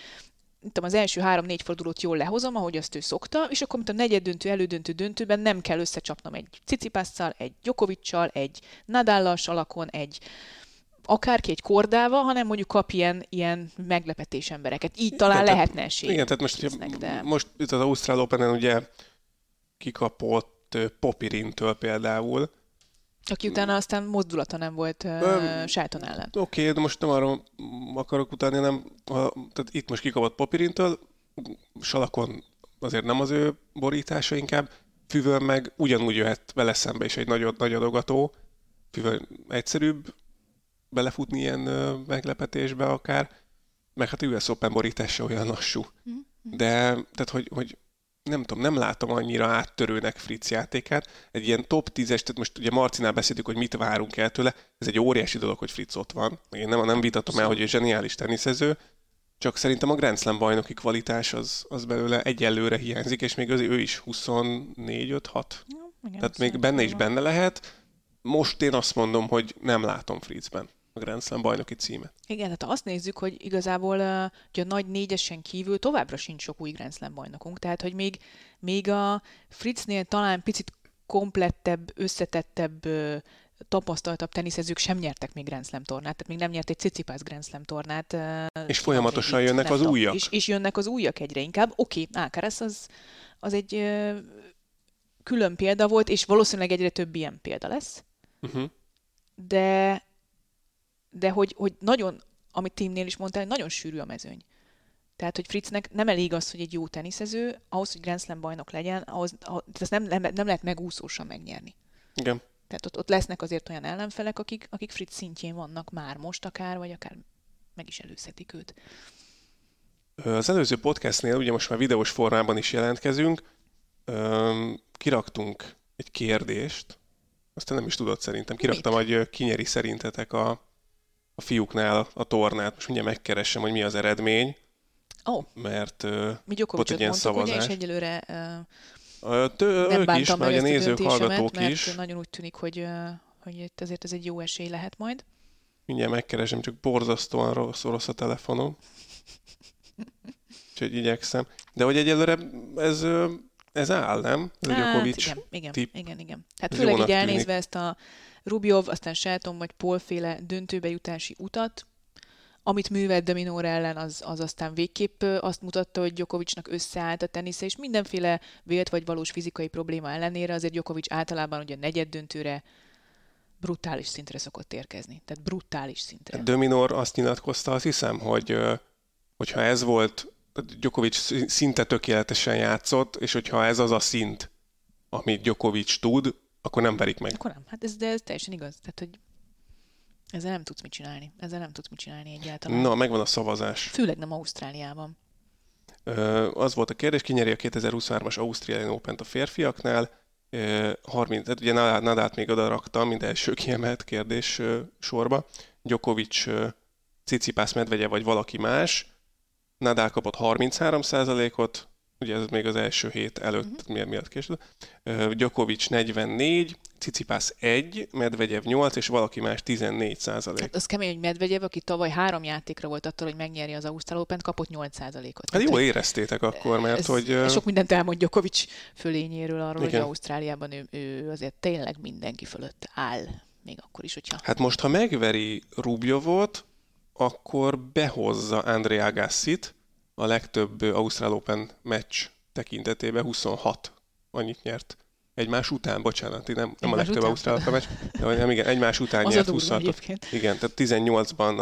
tudom, az első három-négy fordulót jól lehozom, ahogy azt ő szokta, és akkor, mint a negyed döntő, elődöntő döntőben nem kell összecsapnom egy Cicipásszal, egy Djokoviccal, egy Nadállal alakon, egy akárki egy kordával, hanem mondjuk kap ilyen, ilyen meglepetés embereket. Így talán igen, lehetne esély. Igen, tehát most, Fritznek, de... most itt az Ausztrál open ugye kikapott Popirintől például, aki utána aztán mozdulata nem volt uh, Shelton ellen. Oké, okay, de most nem arról akarok utáni, hanem ha, tehát itt most kikapott Popirintől, Salakon azért nem az ő borítása inkább, Füvön meg ugyanúgy jöhet vele szembe is egy nagy, nagy adogató, Füvön egyszerűbb belefutni ilyen uh, meglepetésbe akár, meg hát US Open borítása olyan lassú. Mm-hmm. De tehát, hogy, hogy nem tudom, nem látom annyira áttörőnek Fritz játékát. Egy ilyen top 10-es, tehát most ugye Marcinál beszéltük, hogy mit várunk el tőle, ez egy óriási dolog, hogy Fritz ott van. Én nem, nem vitatom el, hogy ő zseniális teniszező, csak szerintem a Grand Slam bajnoki kvalitás az, az belőle egyelőre hiányzik, és még az, ő is 24-5-6. Ja, Tehát még benne is benne lehet. Most én azt mondom, hogy nem látom Fritzben a Grand Slam bajnoki címet. Igen, tehát azt nézzük, hogy igazából hogy a nagy négyesen kívül továbbra sincs sok új Grand Slam bajnokunk, tehát hogy még, még a Fritznél talán picit komplettebb, összetettebb tapasztaltabb teniszezők sem nyertek még Grand Slam tornát, tehát még nem nyert egy Cicipász Grand Slam tornát. És folyamatosan jönnek az újak. És, és jönnek az újak egyre inkább. Oké, okay, Ákeres az, az egy ö, külön példa volt, és valószínűleg egyre több ilyen példa lesz. Uh-huh. De de hogy, hogy nagyon, amit Timnél is mondtál, nagyon sűrű a mezőny. Tehát, hogy Fritznek nem elég az, hogy egy jó teniszező, ahhoz, hogy Grand Slam bajnok legyen, ahhoz, ahhoz ezt nem, nem, nem lehet megúszósan megnyerni. Igen. Tehát ott, ott lesznek azért olyan ellenfelek, akik, akik Fritz szintjén vannak már most akár, vagy akár meg is előzhetik őt. Az előző podcastnél, ugye most már videós formában is jelentkezünk, kiraktunk egy kérdést, aztán nem is tudod szerintem, kiraktam, Mit? hogy kinyeri szerintetek a, a fiúknál a tornát. Most mindjárt megkeresem, hogy mi az eredmény. Ó, oh. mert Mi volt egy ilyen szavazás. Ugye, és egyelőre uh, Tő, nem ők is, mert a nézők, hallgatók is. nagyon úgy tűnik, hogy, uh, hogy itt azért ez egy jó esély lehet majd. Mindjárt megkeresem, csak borzasztóan rossz, rossz a telefonom. Úgyhogy igyekszem. De hogy egyelőre ez, ez áll, nem? Ez hát, igen, igen, tip. igen, igen. Hát főleg így elnézve tűnik. ezt a Rubjov, aztán Shelton vagy Paul-féle döntőbe jutási utat, amit művelt Dominor ellen, az, az aztán végképp azt mutatta, hogy Djokovicnak összeállt a tenisze, és mindenféle vélt vagy valós fizikai probléma ellenére azért Djokovic általában ugye negyed döntőre brutális szintre szokott érkezni. Tehát brutális szintre. Dominor azt nyilatkozta, azt hiszem, hogy hogyha ez volt, Djokovic szinte tökéletesen játszott, és hogyha ez az a szint, amit Djokovic tud, akkor nem verik meg. Akkor nem. Hát ez, de ez teljesen igaz. Tehát, hogy ezzel nem tudsz mit csinálni. Ezzel nem tudsz mit csinálni egyáltalán. Na, megvan a szavazás. Főleg nem Ausztráliában. Ö, az volt a kérdés, ki nyeri a 2023-as Ausztráliai Open-t a férfiaknál. Ö, 30, tehát ugye Nadát még oda raktam, mint első kiemelt kérdés ö, sorba. Djokovic, Cicipász, Medvegye vagy valaki más. Nadal kapott 33%-ot, ugye ez még az első hét előtt, uh-huh. miért, miatt később. Djokovic 44, Cicipász 1, Medvegyev 8, és valaki más 14 százalék. Hát az kemény, hogy Medvegyev, aki tavaly három játékra volt attól, hogy megnyeri az Ausztrál Open, kapott 8 százalékot. Hát jó éreztétek akkor, mert ez, hogy... Ez sok mindent elmond Djokovic fölényéről arról, Igen. hogy Ausztráliában ő, ő azért tényleg mindenki fölött áll. Még akkor is, hogyha... Hát most, ha megveri Rubjovot, akkor behozza Andrea Gassit, a legtöbb Ausztrál Open meccs tekintetében 26 annyit nyert. Egymás után, bocsánat, nem, nem a legtöbb Ausztrál Open meccs, de nem, igen, egymás után nyert 26 Igen, tehát 18-ban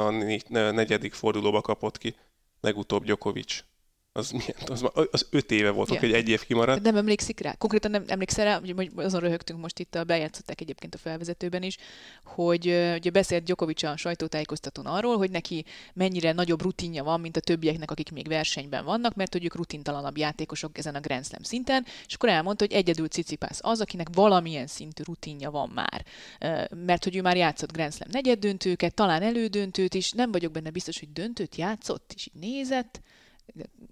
a negyedik fordulóba kapott ki legutóbb Djokovic az, milyen, az, az öt éve volt, yeah. hogy egy év kimaradt. Nem emlékszik rá. Konkrétan nem emlékszel rá, hogy azon röhögtünk most itt, a bejátszották egyébként a felvezetőben is, hogy ugye beszélt Djokovic a sajtótájékoztatón arról, hogy neki mennyire nagyobb rutinja van, mint a többieknek, akik még versenyben vannak, mert hogy ők rutintalanabb játékosok ezen a Grand Slam szinten, és akkor elmondta, hogy egyedül Cicipász az, akinek valamilyen szintű rutinja van már. Mert hogy ő már játszott Grand Slam negyed döntőket, talán elődöntőt is, nem vagyok benne biztos, hogy döntőt játszott, és így nézett,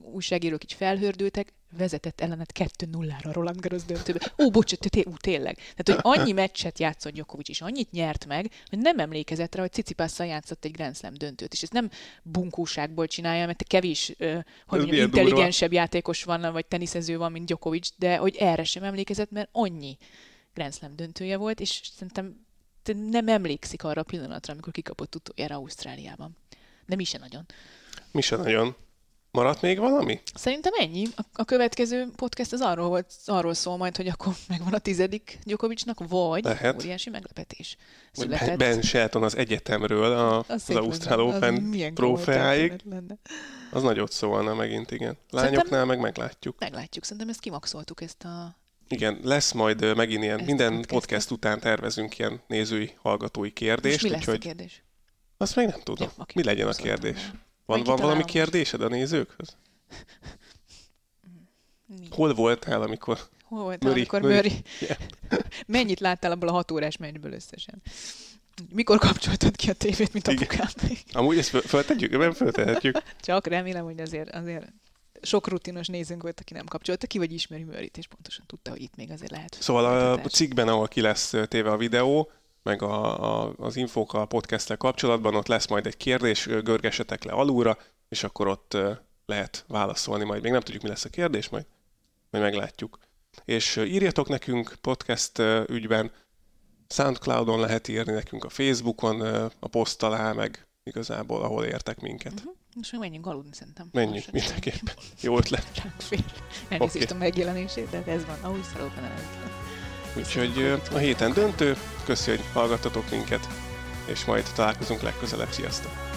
újságírók így felhördültek, vezetett ellenet 2-0-ra Roland Garros döntőbe. Ó, bocsánat, té- ú, tényleg. Tehát, hogy annyi meccset játszott Djokovic, és annyit nyert meg, hogy nem emlékezett rá, hogy Cicipásszal játszott egy Grand Slam döntőt. És ez nem bunkóságból csinálja, mert kevés, hogy mondjam, intelligensebb durva. játékos van, vagy teniszező van, mint Djokovic, de hogy erre sem emlékezett, mert annyi Grand Slam döntője volt, és szerintem nem emlékszik arra a pillanatra, amikor kikapott utoljára Ausztráliában. De mi se nagyon. Mi se nagyon. Maradt még valami? Szerintem ennyi. A, következő podcast az arról, volt, arról szól majd, hogy akkor megvan a tizedik Djokovicnak, vagy Lehet. óriási meglepetés. Született. Ben Shelton az egyetemről a, az, az Ausztrál Open trófeáig. Az nagyot szólna megint, igen. Lányoknál Szerintem meg meglátjuk. Meglátjuk. Szerintem ezt kimaxoltuk, ezt a igen, lesz majd megint ilyen, Ezt minden podcast, podcast után tervezünk ilyen nézői, hallgatói kérdést. Most mi lesz úgyhogy... a kérdés? Azt még nem tudom. Okay. Mi legyen a kérdés? Mondom. Van, van valami kérdésed a nézőkhöz? Mi? Hol voltál, amikor... Hol voltál, Möri, amikor Möri? Yeah. Mennyit láttál abból a hat órás meccsből összesen? Mikor kapcsoltad ki a tévét, mint apukám? Amúgy ezt föltetjük? Nem föltehetjük. Csak remélem, hogy azért, azért sok rutinos nézőnk volt, aki nem kapcsolta ki, vagy ismeri Mörit, és pontosan tudta, hogy itt még azért lehet. Szóval a cikkben, ahol ki lesz téve a videó, meg a, a, az infók a podcasttel kapcsolatban, ott lesz majd egy kérdés, görgesetek le alulra, és akkor ott lehet válaszolni majd. Még nem tudjuk, mi lesz a kérdés, majd, majd meglátjuk. És írjatok nekünk podcast ügyben, Soundcloudon lehet írni nekünk a Facebookon, a poszt alá, meg igazából, ahol értek minket. Uh-huh. Most még menjünk aludni szerintem. Menjünk, mindenképpen. Jó ötlet. Elnézést okay. a megjelenését, de ez van. Ahogy szalóban Úgyhogy a héten döntő, köszi, hogy hallgattatok minket, és majd találkozunk legközelebb. Sziasztok!